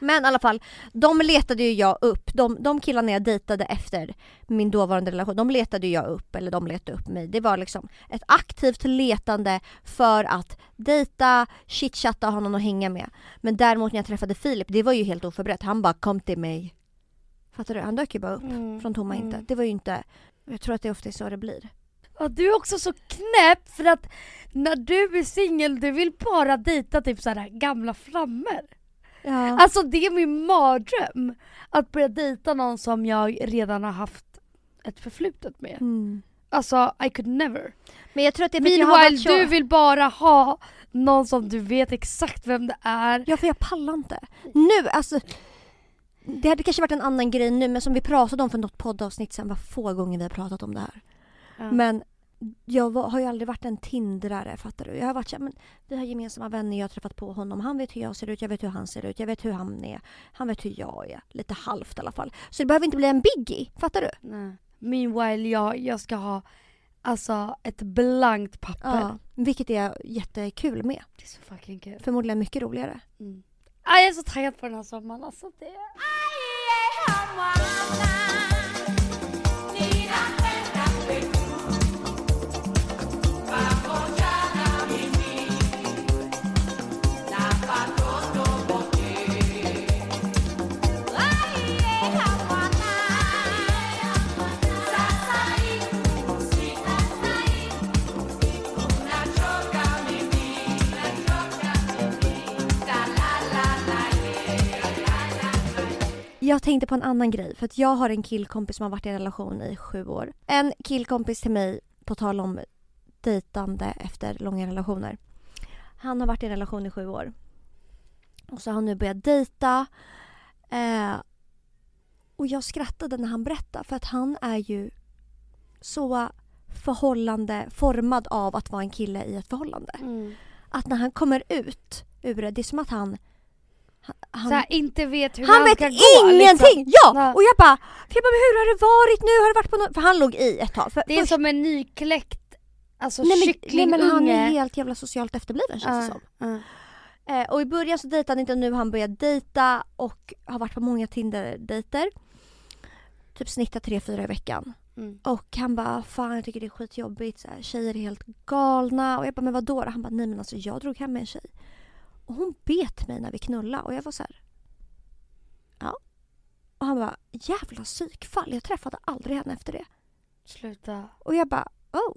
Speaker 1: men i alla fall, de letade ju jag upp. De, de killarna jag dejtade efter min dåvarande relation, de letade ju jag upp, eller de letade upp mig. Det var liksom ett aktivt letande för att dejta, chitchatta och ha någon att hänga med. Men däremot när jag träffade Filip, det var ju helt oförberett. Han bara kom till mig. Fattar du? Han dök ju bara upp från tomma
Speaker 2: Mm.
Speaker 1: intet. Det var ju inte... Jag tror att det ofta är så det blir.
Speaker 2: Ja, du är också så knäpp för att när du är singel du vill bara dejta typ så här gamla flammor.
Speaker 1: Ja.
Speaker 2: Alltså det är min mardröm. Att börja dejta någon som jag redan har haft ett förflutet med.
Speaker 1: Mm.
Speaker 2: Alltså I could never.
Speaker 1: Men jag tror att det är
Speaker 2: Meanwhile du vill bara ha någon som du vet exakt vem det är.
Speaker 1: Ja för jag pallar inte. Nu alltså. Det hade kanske varit en annan grej nu men som vi pratade om för något poddavsnitt sen var få gånger vi har pratat om det här.
Speaker 2: Ja.
Speaker 1: Men jag var, har ju aldrig varit en tindrare fattar du. Jag har varit såhär, men vi har gemensamma vänner, jag har träffat på honom. Han vet hur jag ser ut, jag vet hur han ser ut, jag vet hur han är. Han vet hur jag är. Lite halvt i alla fall. Så det behöver inte bli en biggie, fattar du?
Speaker 2: Nej. Meanwhile jag, jag ska ha alltså ett blankt papper.
Speaker 1: Ja. Vilket är jättekul med.
Speaker 2: Det är så fucking kul.
Speaker 1: Förmodligen mycket roligare.
Speaker 2: Mm. Ah, jag är så taggad på den här sommaren alltså. Det...
Speaker 1: Jag tänkte på en annan grej. För att jag har en killkompis som har varit i en relation i sju år. En killkompis till mig, på tal om dejtande efter långa relationer. Han har varit i en relation i sju år. Och så har han nu börjat dejta. Eh, och jag skrattade när han berättade för att han är ju så förhållande formad av att vara en kille i ett förhållande.
Speaker 2: Mm.
Speaker 1: Att när han kommer ut ur det, det är som att han... han
Speaker 2: Så här, inte vet hur
Speaker 1: han vet
Speaker 2: ska gå,
Speaker 1: ingenting!
Speaker 2: Liksom.
Speaker 1: Ja!
Speaker 2: Nej.
Speaker 1: Och jag bara, jag bara, hur har det varit nu? Har det varit på något? För han låg i ett tag. För
Speaker 2: Det är
Speaker 1: först-
Speaker 2: som en nykläckt alltså,
Speaker 1: nej, men, nej,
Speaker 2: kycklingunge.
Speaker 1: men han är helt jävla socialt efterbliven känns det som.
Speaker 2: Ja,
Speaker 1: Eh, och i början så dejtade han inte, nu har han börjat dejta och har varit på många Tinder-dejter. Typ snittar tre, fyra i veckan.
Speaker 2: ja. Mm.
Speaker 1: Och han bara, fan jag tycker det är skitjobbigt, så här, tjejer är helt galna. Och jag bara, men vadå då? Han bara, nej men alltså jag drog hem med en tjej. Och hon bet mig när vi knullade och jag var så här. Ja. Och han bara, jävla psykfall, jag träffade aldrig henne efter det.
Speaker 2: Sluta.
Speaker 1: Och jag bara, oh,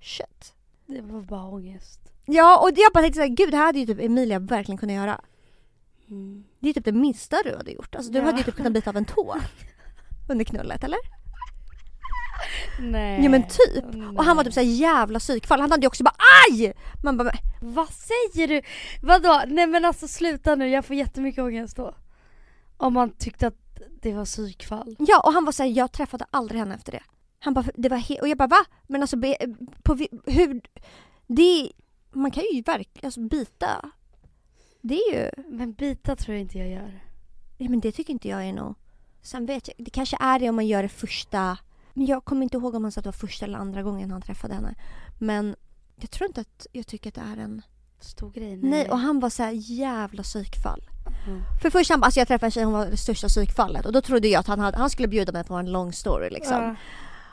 Speaker 1: shit.
Speaker 2: Det var bara ångest.
Speaker 1: Ja och jag bara tänkte såhär, gud det här hade ju typ Emilia verkligen kunnat göra.
Speaker 2: Mm.
Speaker 1: Det är typ det minsta du hade gjort. Alltså du
Speaker 2: Ja.
Speaker 1: hade ju typ kunnat bita av en tå. Under knullet eller?
Speaker 2: Nej.
Speaker 1: Ja men typ. Och han var typ såhär jävla psykfall. Han hade ju också bara AJ! Man bara, men-
Speaker 2: Vad säger du? Vadå? Nej men alltså sluta nu, jag får jättemycket ångest då. Om man tyckte att det var psykfall.
Speaker 1: ja och han var såhär, jag träffade aldrig henne efter det. Han bara, det var he-. och jag bara va? Men alltså be, på, hur? Det man kan ju verkligen alltså, bita. Det är ju,
Speaker 2: Men bita tror jag inte jag gör.
Speaker 1: ja, men det tycker inte jag är nog. Sen vet jag, det kanske är det om man gör det första, men jag kommer inte ihåg om han sa att det var första eller andra gången han träffade henne. Men jag tror inte att jag tycker att det är en,
Speaker 2: Stor grej.
Speaker 1: nej och han var så här jävla psykfall.
Speaker 2: Mm.
Speaker 1: För först han alltså jag träffade en tjej, hon var det största psykfallet och då trodde jag att han, hade, han skulle bjuda mig på en lång story liksom.
Speaker 2: Ja.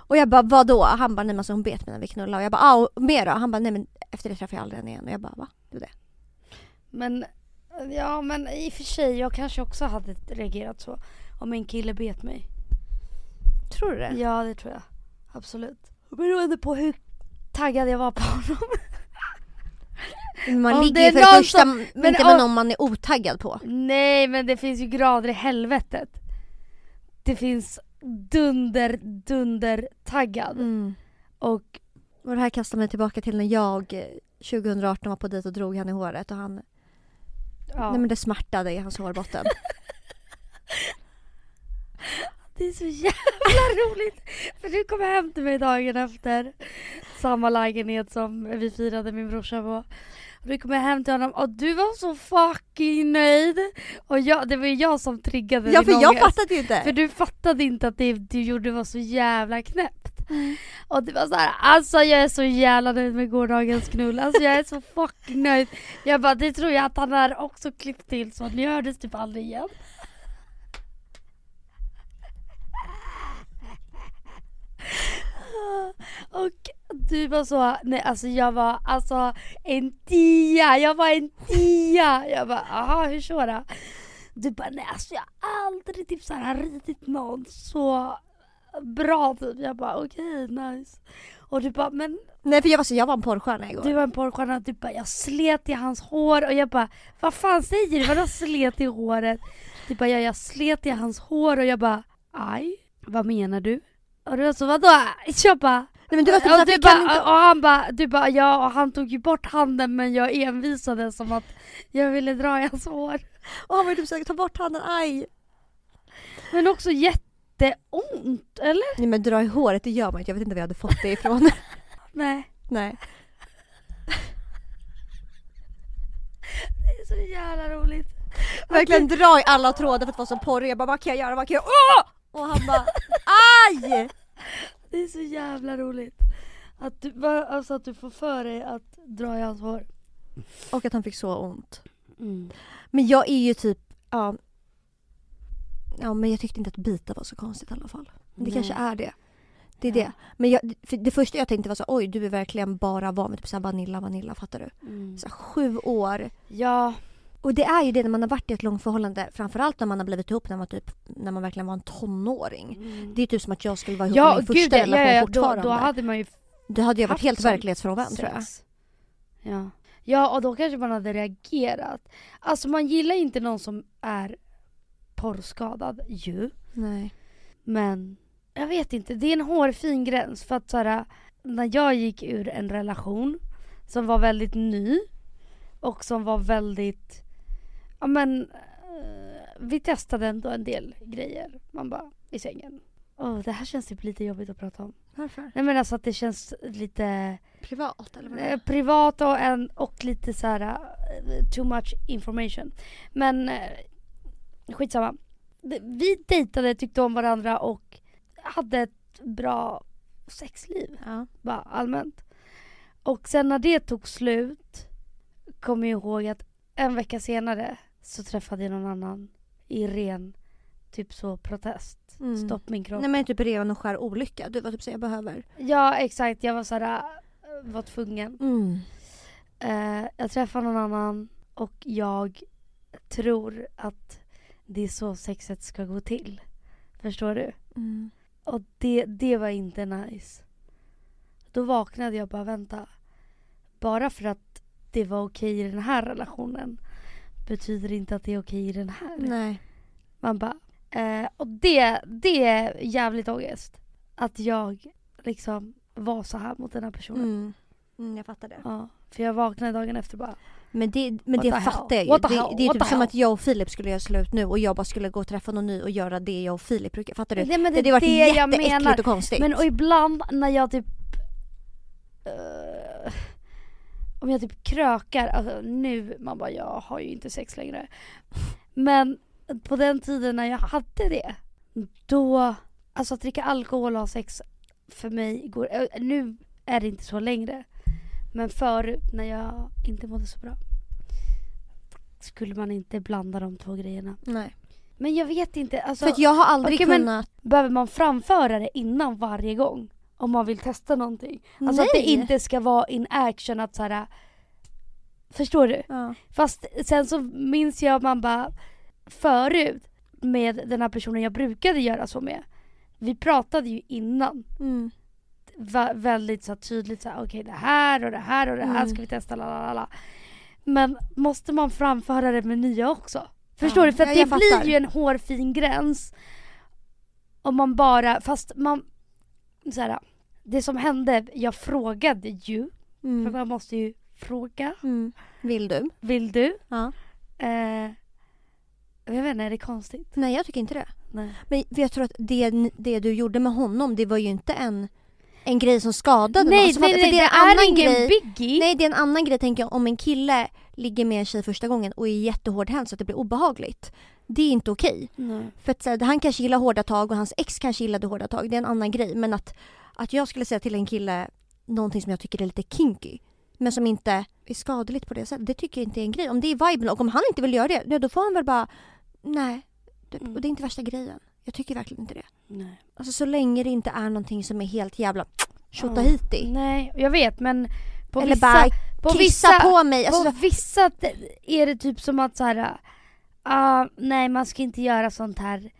Speaker 1: Och jag bara vadå? Han bara nej men alltså hon bet mig när vi knullade och jag bara ah, och mer då? Han bara nej men efter det träffade jag aldrig henne igen och jag bara va? Det det.
Speaker 2: Men, ja men i och för sig, jag kanske också hade reagerat så. Om en kille bet mig.
Speaker 1: Tror du det?
Speaker 2: Ja det tror jag. Absolut. Beroende på hur taggad jag var på honom.
Speaker 1: Man
Speaker 2: Om
Speaker 1: ligger
Speaker 2: det
Speaker 1: ju
Speaker 2: är
Speaker 1: för det
Speaker 2: någon
Speaker 1: första
Speaker 2: som-
Speaker 1: inte
Speaker 2: men
Speaker 1: med
Speaker 2: om-
Speaker 1: någon man är otaggad på.
Speaker 2: Nej men det finns ju grader i helvetet. Det finns dunder, dunder taggad.
Speaker 1: Mm.
Speaker 2: Och
Speaker 1: Och det här kastar mig tillbaka till när jag eh, 2018 var på dejt och drog han i håret och han,
Speaker 2: ja,
Speaker 1: nej men det smärtade i hans hårbotten.
Speaker 2: det är så jävla roligt. För du kom hem till mig dagen efter samma lägenhet som vi firade min brorsa på. Och du kom hem till honom och du var så fucking nöjd. Och jag, det var ju jag som triggade
Speaker 1: ja
Speaker 2: din
Speaker 1: för jag
Speaker 2: ångest.
Speaker 1: fattade ju inte.
Speaker 2: För du fattade inte att det du gjorde var så jävla knäppt. Och det var så här, alltså jag är så jävla nöjd med gårdagens knull. Alltså jag är så fucking nöjd. Jag bara, det tror jag att han har också klippt till så att ni hördes typ aldrig igen. Och du var så, nej alltså jag var alltså en tia, jag var en tia. Jag bara, aha hur så då? Du bara, nej alltså jag har aldrig typ så här ridit någon så bra typ. Jag bara okej nice. Och du bara men
Speaker 1: Nej för jag var så, jag var en porrstjärna igår.
Speaker 2: du var en porrstjärna. Du bara jag slet i hans hår och jag bara vad fan säger du? Vadå slet i håret? Du bara ja, jag slet i hans hår och jag bara aj vad menar du? Och du var så vadå? Jag bara
Speaker 1: Nej men du var typ
Speaker 2: och, du bara,
Speaker 1: inte...
Speaker 2: och han bara, du bara ja och han tog ju bort handen men jag envisade som att jag ville dra i hans hår.
Speaker 1: Och han var ju typ såhär, ta bort handen, aj!
Speaker 2: Men också jätteont, eller?
Speaker 1: Nej men dra i håret, det gör man inte. Jag vet inte var jag hade fått det ifrån.
Speaker 2: Nej.
Speaker 1: Nej.
Speaker 2: Det är så jävla roligt.
Speaker 1: Verkligen dra i alla trådar för att vara så porrig. Jag bara, vad kan jag göra, vad kan jag Åh! Och han bara, aj!
Speaker 2: Det är så jävla roligt. Att du, alltså att du får för dig att dra i hans hår.
Speaker 1: Och att han fick så ont.
Speaker 2: Mm.
Speaker 1: Men jag är ju typ, ja. Ja men jag tyckte inte att bita var så konstigt i alla fall. Det
Speaker 2: Nej.
Speaker 1: kanske är det. Det är
Speaker 2: Ja.
Speaker 1: det. Men jag, för det första jag tänkte var så oj du är verkligen bara van vid typ så här vanilla, vanilla, fattar du?
Speaker 2: Mm.
Speaker 1: Så här, sju år.
Speaker 2: Ja,
Speaker 1: Och det är ju det när man har varit i ett långt förhållande, framförallt när man har blivit ihop när man, typ, när man verkligen var en tonåring. Det är typ som att jag skulle vara ihop med
Speaker 2: ja
Speaker 1: min
Speaker 2: gud
Speaker 1: första
Speaker 2: ja,
Speaker 1: relation
Speaker 2: ja, ja, då,
Speaker 1: fortfarande.
Speaker 2: då hade man ju
Speaker 1: det hade jag varit helt verklighetsfrånvänd tror jag.
Speaker 2: Ja. ja, och då kanske man hade reagerat. Alltså man gillar inte någon som är porrskadad ju.
Speaker 1: Nej.
Speaker 2: Men jag vet inte, det är en hårfin gräns för att så här, när jag gick ur en relation som var väldigt ny och som var väldigt, ja men eh, vi testade ändå en del grejer. Man bara i sängen. Åh det här känns typ lite jobbigt att prata om.
Speaker 1: Varför?
Speaker 2: Nej men alltså att det känns lite
Speaker 1: Privat eller vad
Speaker 2: eh, privat och, en, och lite så här eh, too much information. Men eh, skitsamma. Vi dejtade, tyckte om varandra och hade ett bra sexliv.
Speaker 1: Ja.
Speaker 2: Bara allmänt. Och sen när det tog slut kommer jag ihåg att en vecka senare så träffade jag någon annan i ren typ så protest.
Speaker 1: Mm.
Speaker 2: Stopp min kropp.
Speaker 1: Nej men typ ren och skär olycka. Du var typ så jag behöver.
Speaker 2: Ja exakt, jag var såhär, äh, var tvungen.
Speaker 1: Mm.
Speaker 2: Eh, jag träffade någon annan och jag tror att det är så sexet ska gå till. Förstår du?
Speaker 1: Mm.
Speaker 2: Och det, det var inte nice. Då vaknade jag och bara vänta. Bara för att det var okej i den här relationen betyder inte att det är okej i den här.
Speaker 1: Nej.
Speaker 2: Man bara, eh, och det, det är jävligt ångest. Att jag liksom var så här mot den här personen.
Speaker 1: Mm. Mm, jag fattar det.
Speaker 2: Ja, för jag vaknade dagen efter bara,
Speaker 1: Men det, men
Speaker 2: What
Speaker 1: det fattar jag ju. Det, det är
Speaker 2: What
Speaker 1: typ som att jag och Filip skulle göra slut nu och jag bara skulle gå och träffa någon ny och göra det jag och Filip brukar. Fattar du?
Speaker 2: Nej, men
Speaker 1: det
Speaker 2: det
Speaker 1: hade varit jätteäckligt och konstigt.
Speaker 2: Men och ibland när jag typ eh, Om jag typ krökar, alltså nu, man bara jag har ju inte sex längre. Men på den tiden när jag hade det, då, alltså att dricka alkohol och ha sex för mig går, nu är det inte så längre. Men förut när jag inte mådde så bra skulle man inte blanda de två grejerna.
Speaker 1: Nej.
Speaker 2: Men jag vet inte, alltså
Speaker 1: För jag har aldrig
Speaker 2: men-
Speaker 1: kunnat...
Speaker 2: behöver man framföra det innan varje gång? Om man vill testa någonting. Alltså att det
Speaker 1: Nej.
Speaker 2: inte ska vara in action att såhär Förstår du?
Speaker 1: Ja.
Speaker 2: Fast sen så minns jag man bara förut med den här personen jag brukade göra så med. Vi pratade ju innan
Speaker 1: Mm.
Speaker 2: väldigt så tydligt så okej det här och det här och det här
Speaker 1: Mm.
Speaker 2: ska vi testa la la la, la. Men måste man framföra det med nya också? Förstår
Speaker 1: Ja,
Speaker 2: du? För
Speaker 1: ja,
Speaker 2: det blir ju en hårfin gräns om man bara, fast man så här, det som hände, jag frågade ju, för
Speaker 1: Mm.
Speaker 2: man måste ju fråga,
Speaker 1: Mm. Vill du?
Speaker 2: vill du?
Speaker 1: Ja.
Speaker 2: Eh, jag vet inte, är det konstigt?
Speaker 1: Nej jag tycker inte det.
Speaker 2: Nej.
Speaker 1: Men jag tror att det, det du gjorde med honom det var ju inte en, en grej som skadade
Speaker 2: Nej,
Speaker 1: någon. Alltså,
Speaker 2: nej,
Speaker 1: för
Speaker 2: nej,
Speaker 1: det
Speaker 2: det
Speaker 1: är en annan
Speaker 2: är ingen
Speaker 1: grej.
Speaker 2: biggie.
Speaker 1: Nej det är en annan grej tänker jag om en kille ligger med en tjej första gången och är jättehårdhänt så att det blir obehagligt. Det är inte okej.
Speaker 2: Nej.
Speaker 1: För att här, han kanske gillar hårda tag och hans ex kanske gillade hårda tag. Det är en annan grej. Men att, att jag skulle säga till en kille någonting som jag tycker är lite kinky men som inte är skadligt på det sättet. Det tycker jag inte är en grej. Om det är viben och om han inte vill göra det, då får han väl bara nej.
Speaker 2: Mm.
Speaker 1: Och det är inte värsta grejen. Jag tycker verkligen inte det.
Speaker 2: Nej.
Speaker 1: Alltså så länge det inte är någonting som är helt jävla tjotahiti.
Speaker 2: Nej, jag vet men på
Speaker 1: Eller
Speaker 2: vissa,
Speaker 1: bara
Speaker 2: på
Speaker 1: kissa
Speaker 2: vissa,
Speaker 1: på mig. Alltså,
Speaker 2: på vissa är det typ som att så här, ah, nej man ska inte göra sånt här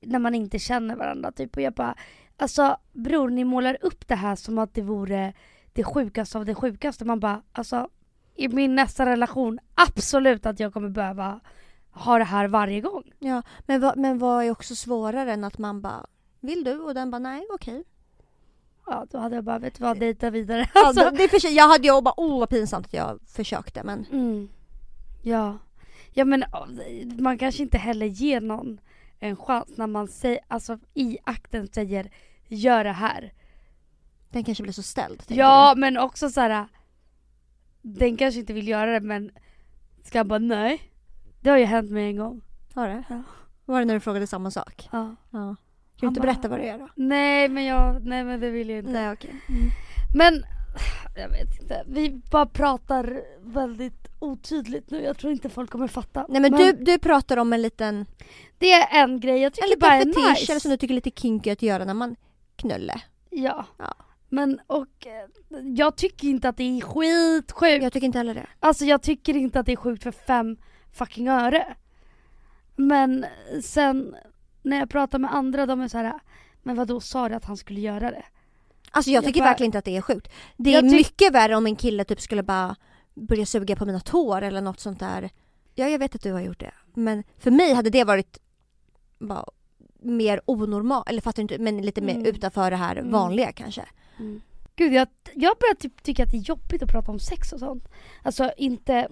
Speaker 2: när man inte känner varandra typ och jag bara Alltså bror ni målar upp det här som att det vore det sjukaste av det sjukaste. Man bara alltså i min nästa relation absolut att jag kommer behöva ha det här varje gång.
Speaker 1: Ja, men, vad, men vad är också svårare än att man bara Vill du? Och den bara nej, okej.
Speaker 2: Ja då hade jag bara vet du vad dejta vidare.
Speaker 1: Ja,
Speaker 2: Alltså,
Speaker 1: det för, jag hade ju bara åh vad pinsamt att jag försökte men
Speaker 2: mm. Ja. Ja men man kanske inte heller ger någon en chans när man säger, alltså i akten säger gör det här.
Speaker 1: den kanske blir så ställd.
Speaker 2: Ja men också så här. Den kanske inte vill göra det men ska bara nej. Det har ju hänt mig en gång.
Speaker 1: du. Har det?
Speaker 2: Ja.
Speaker 1: Var det när du frågade samma sak?
Speaker 2: Ja.
Speaker 1: Ja. Kan du inte
Speaker 2: bara-
Speaker 1: berätta vad det är då?
Speaker 2: Nej men jag, nej men det vill jag inte.
Speaker 1: Nej okej.
Speaker 2: Men jag vet inte, vi bara pratar väldigt otydligt nu. Jag tror inte folk kommer fatta.
Speaker 1: Nej men, du, du pratar om en liten,
Speaker 2: Det är en grej jag tycker
Speaker 1: en
Speaker 2: bara
Speaker 1: liten
Speaker 2: är
Speaker 1: fetisch
Speaker 2: nice.
Speaker 1: eller som du tycker är lite kinky att göra när man knulle.
Speaker 2: Ja.
Speaker 1: Ja.
Speaker 2: Men och eh, jag tycker inte att det är skitsjukt.
Speaker 1: Jag tycker inte heller det.
Speaker 2: Alltså jag tycker inte att det är sjukt för fem fucking öre. Men sen när jag pratar med andra de är så här. Men vad då sa du att han skulle göra det?
Speaker 1: Alltså jag
Speaker 2: Jag
Speaker 1: tycker
Speaker 2: bara-
Speaker 1: verkligen inte att det är sjukt. Det är mycket värre om en kille typ skulle bara börja suga på mina tår eller något sånt där. Ja jag vet att du har gjort det. Men för mig hade det varit bara mer onormalt, eller fattar du inte, men lite mer
Speaker 2: Mm.
Speaker 1: utanför det här
Speaker 2: Mm.
Speaker 1: vanliga kanske.
Speaker 2: Gud jag, jag börjar typ tycka att det är jobbigt att prata om sex och sånt. Alltså inte,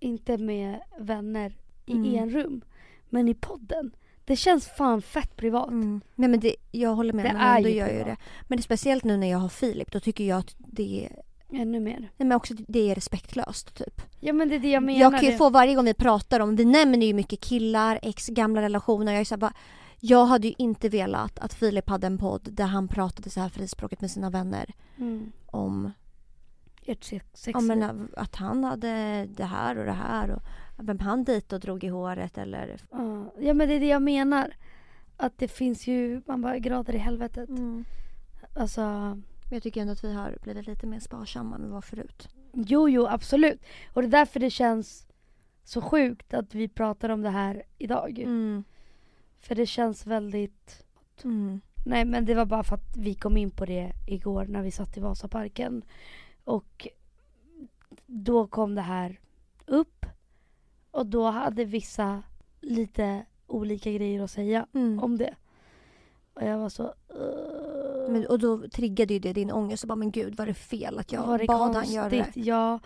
Speaker 2: inte med vänner i
Speaker 1: Mm.
Speaker 2: en rum. Men i podden. Det känns fan fett privat.
Speaker 1: Mm. Nej men det, jag håller med,
Speaker 2: Det
Speaker 1: men ändå gör jag ju
Speaker 2: privat.
Speaker 1: det. Men det är speciellt nu när jag har Filip, då tycker jag att det är,
Speaker 2: Ännu mer.
Speaker 1: nej men också det är respektlöst typ.
Speaker 2: Ja men det är det jag menar.
Speaker 1: Jag kan ju
Speaker 2: det.
Speaker 1: få varje gång vi pratar om, vi nämner ju mycket killar, ex, gamla relationer. Jag är så här bara, jag hade ju inte velat att Filip hade en podd där han pratade så här frispråkigt med sina vänner
Speaker 2: Mm.
Speaker 1: om,
Speaker 2: Ert sex, sex
Speaker 1: om en, att han hade det här och det här och vem han dit och drog i håret eller...
Speaker 2: Ja, Ja men det är det jag menar. Att det finns ju, man bara grader i helvetet.
Speaker 1: Mm.
Speaker 2: Alltså,
Speaker 1: Men jag tycker ändå att vi har blivit lite mer sparsamma än vi var förut.
Speaker 2: jo jo absolut. Och det är därför det känns så sjukt att vi pratar om det här idag.
Speaker 1: Mm.
Speaker 2: För det känns väldigt
Speaker 1: Mm.
Speaker 2: Nej men det var bara för att vi kom in på det igår när vi satt i Vasaparken. Och då kom det här upp. Och då hade vissa lite olika grejer att säga
Speaker 1: Mm.
Speaker 2: om det. Och jag var så... "Ugh."
Speaker 1: Men, och då triggade ju det din ångest och bara men gud var det fel att jag
Speaker 2: Var det
Speaker 1: bad han göra det?
Speaker 2: konstigt? Ja.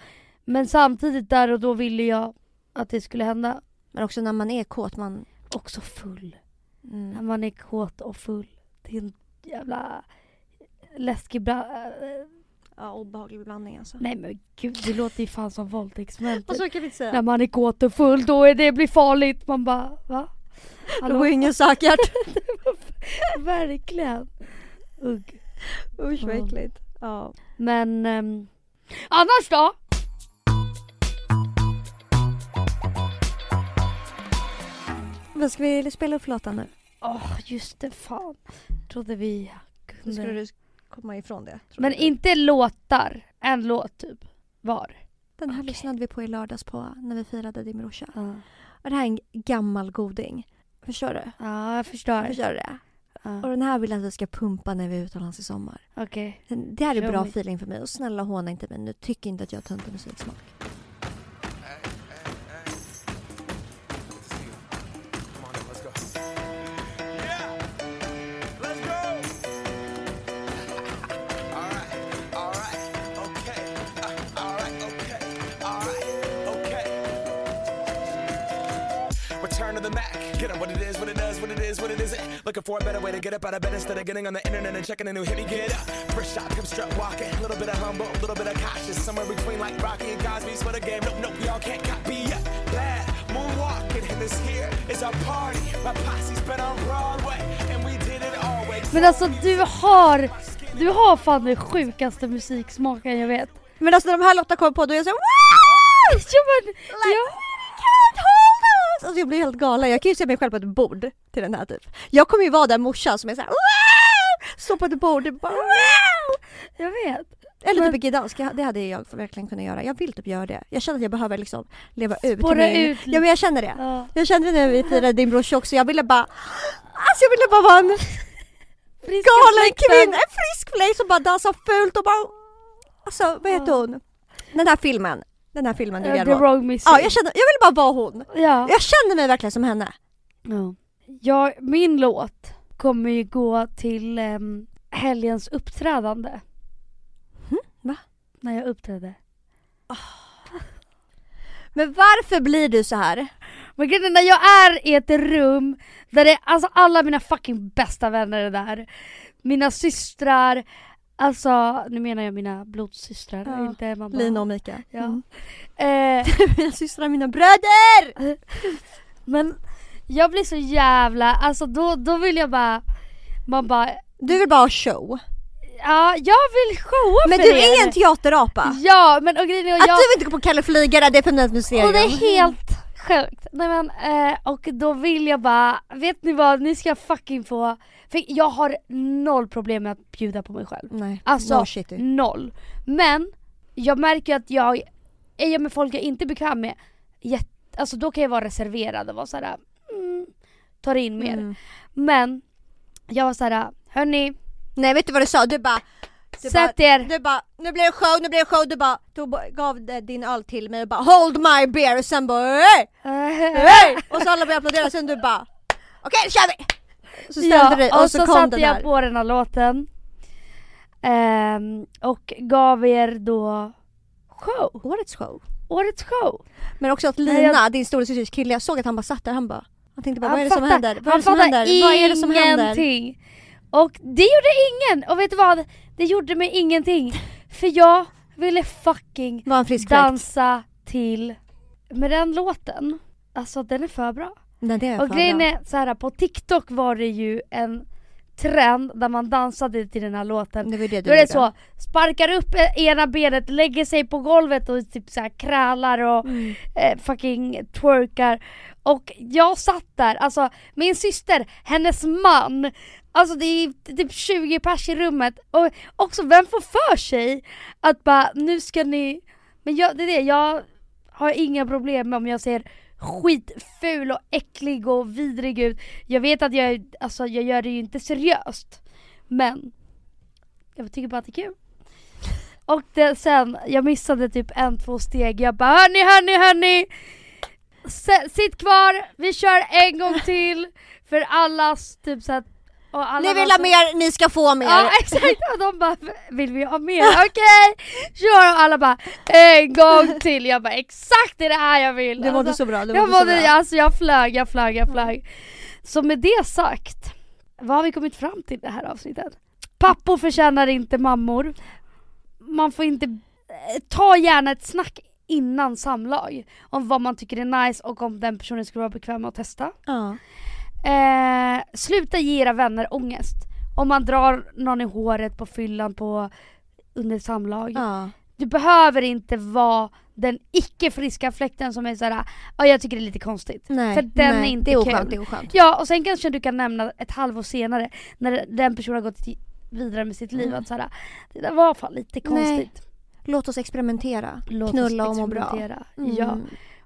Speaker 2: Men samtidigt där och då ville jag att det skulle hända.
Speaker 1: Men också när man är kåt man...
Speaker 2: Också full.
Speaker 1: Mm.
Speaker 2: När man är kåt och full. Det är en jävla läskig bra...
Speaker 1: Ja, obehaglig blandning alltså.
Speaker 2: Nej men gud, det låter ju fan som våldtäktsmän.
Speaker 1: Och så kan vi inte säga.
Speaker 2: När man är kåt och full, då är det blir farligt. Man bara, va? Hallå?
Speaker 1: var ju ingen säkert.
Speaker 2: Verkligen. Ugg.
Speaker 1: Usch vad äckligt. Ja.
Speaker 2: Men ehm, annars då?
Speaker 1: Vad ska vi spela upp låten nu?
Speaker 2: Åh just det, fan. Trodde vi
Speaker 1: Hur skulle
Speaker 2: kunde.
Speaker 1: du komma ifrån det?
Speaker 2: Men
Speaker 1: du?
Speaker 2: inte låtar. En låt typ. Var.
Speaker 1: Den här
Speaker 2: Okej.
Speaker 1: lyssnade vi på i lördags på när vi firade din brorsa. Och det här är en gammal goding. Förstår du?
Speaker 2: ja jag förstår.
Speaker 1: Förstår du det?
Speaker 2: Ja.
Speaker 1: Och den här vill jag att vi ska pumpa när vi är utomlands i sommar.
Speaker 2: Okej.
Speaker 1: Den- Det här är
Speaker 2: Show
Speaker 1: bra
Speaker 2: me.
Speaker 1: feeling för mig och snälla håna inte mig nu. Tyck inte att jag har töntig musiksmak.
Speaker 3: Return to the Mac. Get up what it is, what it does, what it is, what it isn't. Looking for a better way to get up out of bed instead of getting on the internet and checking a new hit. Me get up. First shot, come strut walking. A little bit of humble, a little bit of cautious. Somewhere between like Rocky and Cosby's for the game. Nope, nope, y'all can't copy yet. Bad moonwalking, and this here is our party. My posse's been on Broadway, and we did it always.
Speaker 2: Men alltså du har, du har fan den sjukaste musiksmaken jag vet.
Speaker 1: Men alltså när de här låtarna kommer på då är jag så här,
Speaker 2: Ja, men, ja.
Speaker 1: Can't hold us! Alltså jag blir helt galen. Jag kan ju se mig själv på ett bord till den här typ. Jag kommer ju vara där morsan som är såhär Stå på ett bord och bara
Speaker 2: Jag vet.
Speaker 1: Eller
Speaker 2: Men-
Speaker 1: typ gdansk, det hade jag verkligen kunnat göra. Jag vill typ göra det. Jag känner att jag behöver liksom leva ut.
Speaker 2: Spåra ut.
Speaker 1: Ja men jag känner det.
Speaker 2: Ja.
Speaker 1: Jag kände det när vi firade din brors också, jag ville bara Alltså jag ville bara vara en
Speaker 2: Friska
Speaker 1: galen kvinna, en frisk fläkt som bara dansar fult och bara Alltså vad heter
Speaker 2: Ja.
Speaker 1: hon? Den här filmen, den här filmen du
Speaker 2: Ja, The wrong missing.
Speaker 1: Ja jag kände, jag ville bara vara hon.
Speaker 2: Ja.
Speaker 1: Jag kände mig verkligen som henne.
Speaker 2: Ja. Jag, min låt kommer ju gå till um, helgens uppträdande.
Speaker 1: Hm? Va?
Speaker 2: När jag uppträdde.
Speaker 1: Men varför blir du så här?
Speaker 2: Men grejen är när jag är i ett rum där det är alltså alla mina fucking bästa vänner är där. Mina systrar, alltså nu menar jag mina blodsystrar,
Speaker 1: Ja.
Speaker 2: inte mamma.
Speaker 1: Lina och Mika.
Speaker 2: Ja.
Speaker 1: Mm.
Speaker 2: Eh,
Speaker 1: Mina systrar, mina bröder!
Speaker 2: men jag blir så jävla, alltså då, då vill jag bara, man bara,
Speaker 1: Du vill bara ha show.
Speaker 2: ja jag vill showa
Speaker 1: Men
Speaker 2: för
Speaker 1: du
Speaker 2: er.
Speaker 1: är en teaterapa.
Speaker 2: Ja men och grejen är,
Speaker 1: Att
Speaker 2: jag,
Speaker 1: du inte går på Kalle Flygare, det är feminint mysterium.
Speaker 2: och det är helt sjukt. Nej men, eh, och då vill jag bara, vet ni vad, ni ska fucking få, för jag har noll problem med att bjuda på mig själv.
Speaker 1: Nej,
Speaker 2: Alltså,
Speaker 1: no.
Speaker 2: Noll. Men jag märker att jag, är jag med folk jag inte är bekväm med, jätt, alltså då kan jag vara reserverad och vara såhär, tar in mer.
Speaker 1: Mm.
Speaker 2: Men jag var såhär, hörni,
Speaker 1: Nej vet du vad du sa? Du bara du
Speaker 2: sätt
Speaker 1: bara,
Speaker 2: er.
Speaker 1: Du bara, nu blir det show, nu blir det show. Du bara, tog, gav din öl till mig och bara hold my beer och sen bara hey, hey! Och så alla började applådera sen du bara okej nu kör vi! Så ställde
Speaker 2: ja,
Speaker 1: du
Speaker 2: och,
Speaker 1: och
Speaker 2: så,
Speaker 1: så, kom
Speaker 2: satte
Speaker 1: den
Speaker 2: jag
Speaker 1: här.
Speaker 2: på den här låten. Ehm, och gav er då show.
Speaker 1: Årets show.
Speaker 2: Årets show.
Speaker 1: Men också att Lina,
Speaker 2: jag-
Speaker 1: din storasysters kille, jag såg att han bara satt där han bara han tänkte bara
Speaker 2: Han
Speaker 1: vad är det som händer? Vad är det som händer? Vad är det som händer?
Speaker 2: ingenting. Och det gjorde ingen! Och vet du vad? Det gjorde mig ingenting. För jag ville fucking dansa till med den låten. Alltså den är för bra.
Speaker 1: Nej, det är
Speaker 2: Och
Speaker 1: fan
Speaker 2: grejen
Speaker 1: bra.
Speaker 2: är så här, på TikTok var det ju en trend där man dansade till den här låten.
Speaker 1: Det var det du
Speaker 2: Då är det så, sparkar upp ena benet, lägger sig på golvet och typ så här krälar och
Speaker 1: Mm.
Speaker 2: eh, fucking twerkar. Och jag satt där, alltså min syster, hennes man, alltså det är typ 20 pers i rummet. Och också vem får för sig att bara nu ska ni, men jag, det är det, jag har inga problem med om jag ser skitful och äcklig och vidrig ut. Jag vet att jag, alltså jag gör det ju inte seriöst. Men jag tycker bara att det är kul. Och det, sen, jag missade typ en, två steg. Jag bara hörni, hörni, hörni! S- Sitt kvar, vi kör en gång till för allas typ så att, och alla
Speaker 1: Ni vill ha mer, ni ska få mer.
Speaker 2: Ja exakt, och de bara vill vi ha mer? Okej, kör! Och alla bara en gång till. Jag bara exakt det är det här jag vill.
Speaker 1: Du mådde
Speaker 2: Alltså,
Speaker 1: så bra, du
Speaker 2: jag
Speaker 1: mådde så bra.
Speaker 2: alltså jag flög, jag flög, jag flög. Så med det sagt, vad har vi kommit fram till det här avsnittet? Pappor förtjänar inte mammor. Man får inte, eh, ta gärna ett snack innan samlag om vad man tycker är nice och om den personen skulle vara bekväm med att testa.
Speaker 1: Ja.
Speaker 2: Eh, sluta ge era vänner ångest. Om man drar någon i håret på fyllan på, under samlag.
Speaker 1: Ja.
Speaker 2: Du behöver inte vara den icke friska fläkten som är såhär, ja jag tycker det är lite konstigt.
Speaker 1: Nej,
Speaker 2: För den
Speaker 1: nej,
Speaker 2: är inte
Speaker 1: det är
Speaker 2: kul.
Speaker 1: oskönt, det är oskönt.
Speaker 2: Ja och sen kanske du kan nämna ett halvår senare när den personen har gått vidare med sitt liv
Speaker 1: Mm.
Speaker 2: att såhär, det där var fan lite konstigt.
Speaker 1: Låt oss experimentera.
Speaker 2: Låt
Speaker 1: Knulla
Speaker 2: oss
Speaker 1: och må bra.
Speaker 2: experimentera.
Speaker 1: Mm.
Speaker 2: Ja.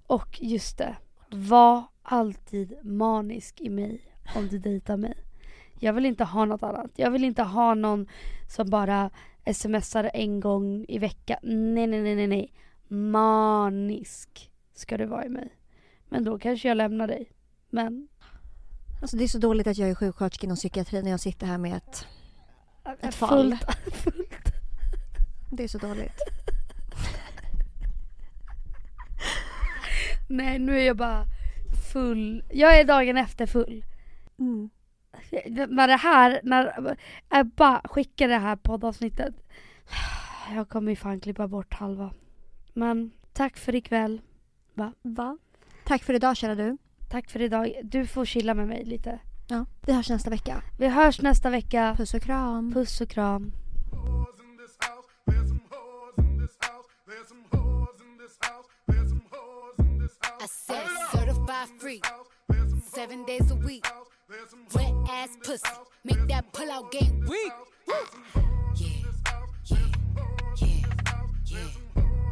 Speaker 2: Och just det, var alltid manisk i mig om du dejtar mig. Jag vill inte ha något annat. Jag vill inte ha någon som bara smsar en gång i veckan. Nej, nej, nej, nej, nej. Manisk ska du vara i mig. Men då kanske jag lämnar dig. Men
Speaker 1: Alltså det är så dåligt att jag är sjuksköterska inom psykiatrin när jag sitter här med ett... Ett fall.
Speaker 2: fullt, fullt.
Speaker 1: Det är så dåligt.
Speaker 2: Nej, nu är jag bara full. Jag är dagen efter full.
Speaker 1: Mm.
Speaker 2: när det här, när Ebba skickar det här poddavsnittet. Jag kommer ju fan klippa bort halva. Men tack för ikväll.
Speaker 1: Va? Tack för idag kära du.
Speaker 2: Tack för idag. Du får chilla med mig lite.
Speaker 1: Ja. Vi hörs nästa vecka.
Speaker 2: Vi hörs nästa vecka.
Speaker 1: Puss och kram.
Speaker 2: Puss och kram.
Speaker 4: Freak, seven days a week. Wet ass pussy, make that pull out game weak. Yeah, yeah, yeah.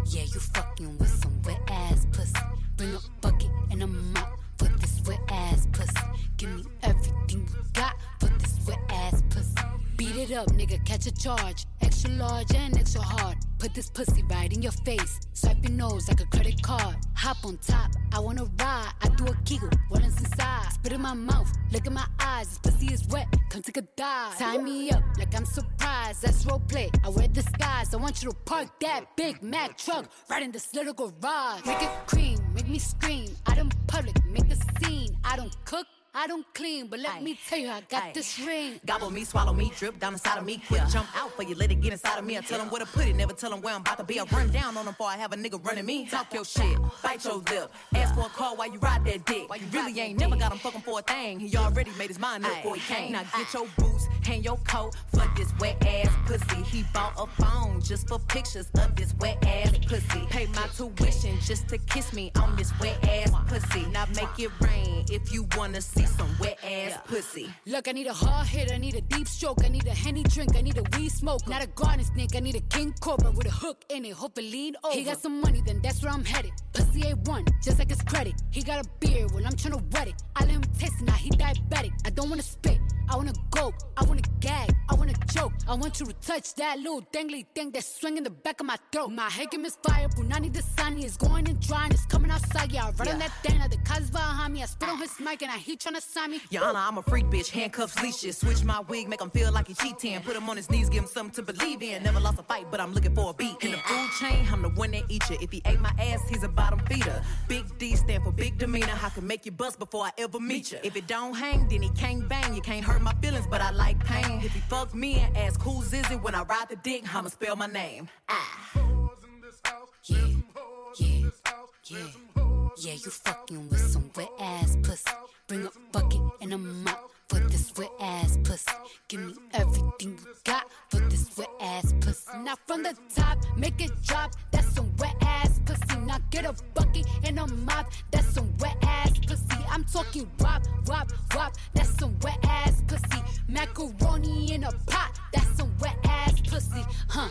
Speaker 4: Yeah, you fucking with some wet ass pussy. Bring a bucket and a mop for this wet ass pussy. Give me everything you got for this wet ass pussy. Beat it up, nigga, catch a charge. Extra large and extra hard. Put this pussy right in your face. Swipe your nose like a credit card. Hop on top, I wanna ride. I do a giggle, is inside? Spit in my mouth, look in my eyes. This pussy is wet, come take a dive. Tie me up like I'm surprised. That's role play. I wear disguise. I want you to park that Big Mac truck right in this little garage. Make it cream, make me scream. Out in public, make a scene. I don't cook. I don't clean, but let
Speaker 5: Aye.
Speaker 4: me tell you, I got
Speaker 5: Aye.
Speaker 4: this ring.
Speaker 5: Gobble me, swallow me, drip down inside of me. Quick jump out for you, let it get inside of me. I tell them where to put it, never tell them where I'm about to be. I run down on them before I have a nigga running me. Talk your shit, bite your lip. Ask for a call while you ride that dick. You really ain't never got him fucking for a thing. He already made his mind up before he came. Now get your boots, hang your coat for this wet ass pussy. He bought a phone just for pictures of this wet ass pussy. Pay my tuition just to kiss me on this wet ass pussy. Now make it rain if you wanna see some wet ass pussy.
Speaker 4: Look, I need a hard hit, I need a deep stroke, I need a henny drink, I need a weed smoke. Not a garden snake, I need a king cobra with a hook in it, hope it lean over. He got some money, then that's where I'm headed. Pussy A1, just like his credit. He got a beard, well, I'm tryna wet it. I let him taste it, now he diabetic. I don't wanna spit, I wanna go, I wanna gag, I wanna choke. I want you to touch that little dangly thing that's swinging the back of my throat. My head can misfire, Brunani the sunny is going and drying, it's coming outside. Yeah, I run on that thing, now the cuz behind me. I spit on his mic and I he tryna sign me.
Speaker 5: Honor, I'm a freak bitch, handcuffs, leashes. Switch my wig, make him feel like he cheating. Put him on his knees, give him something to believe in. Never lost a fight, but I'm looking for a beat. In the food chain, I'm the one that eat you. If he ate my ass, he's a bottom feeder. Big D stand for big demeanor. I can make you bust before I ever meet you. If it don't hang, then he can't bang. You can't hurt my feelings, but I like pain. If he fucks me and ask who's is it when I ride the dick, I'ma spell my name. Ah.
Speaker 6: There's some hoes
Speaker 4: Yeah, you fucking with some wet ass pussy. Bring a bucket and a mop for this wet ass pussy. Give me everything you got for this wet ass pussy. Now from the top, make it drop. That's some wet ass pussy. Now get a bucket and a mop. That's some wet ass pussy. I'm talking wop, wop, wop. That's some wet ass pussy. Macaroni in a pot. That's some wet ass pussy. Huh.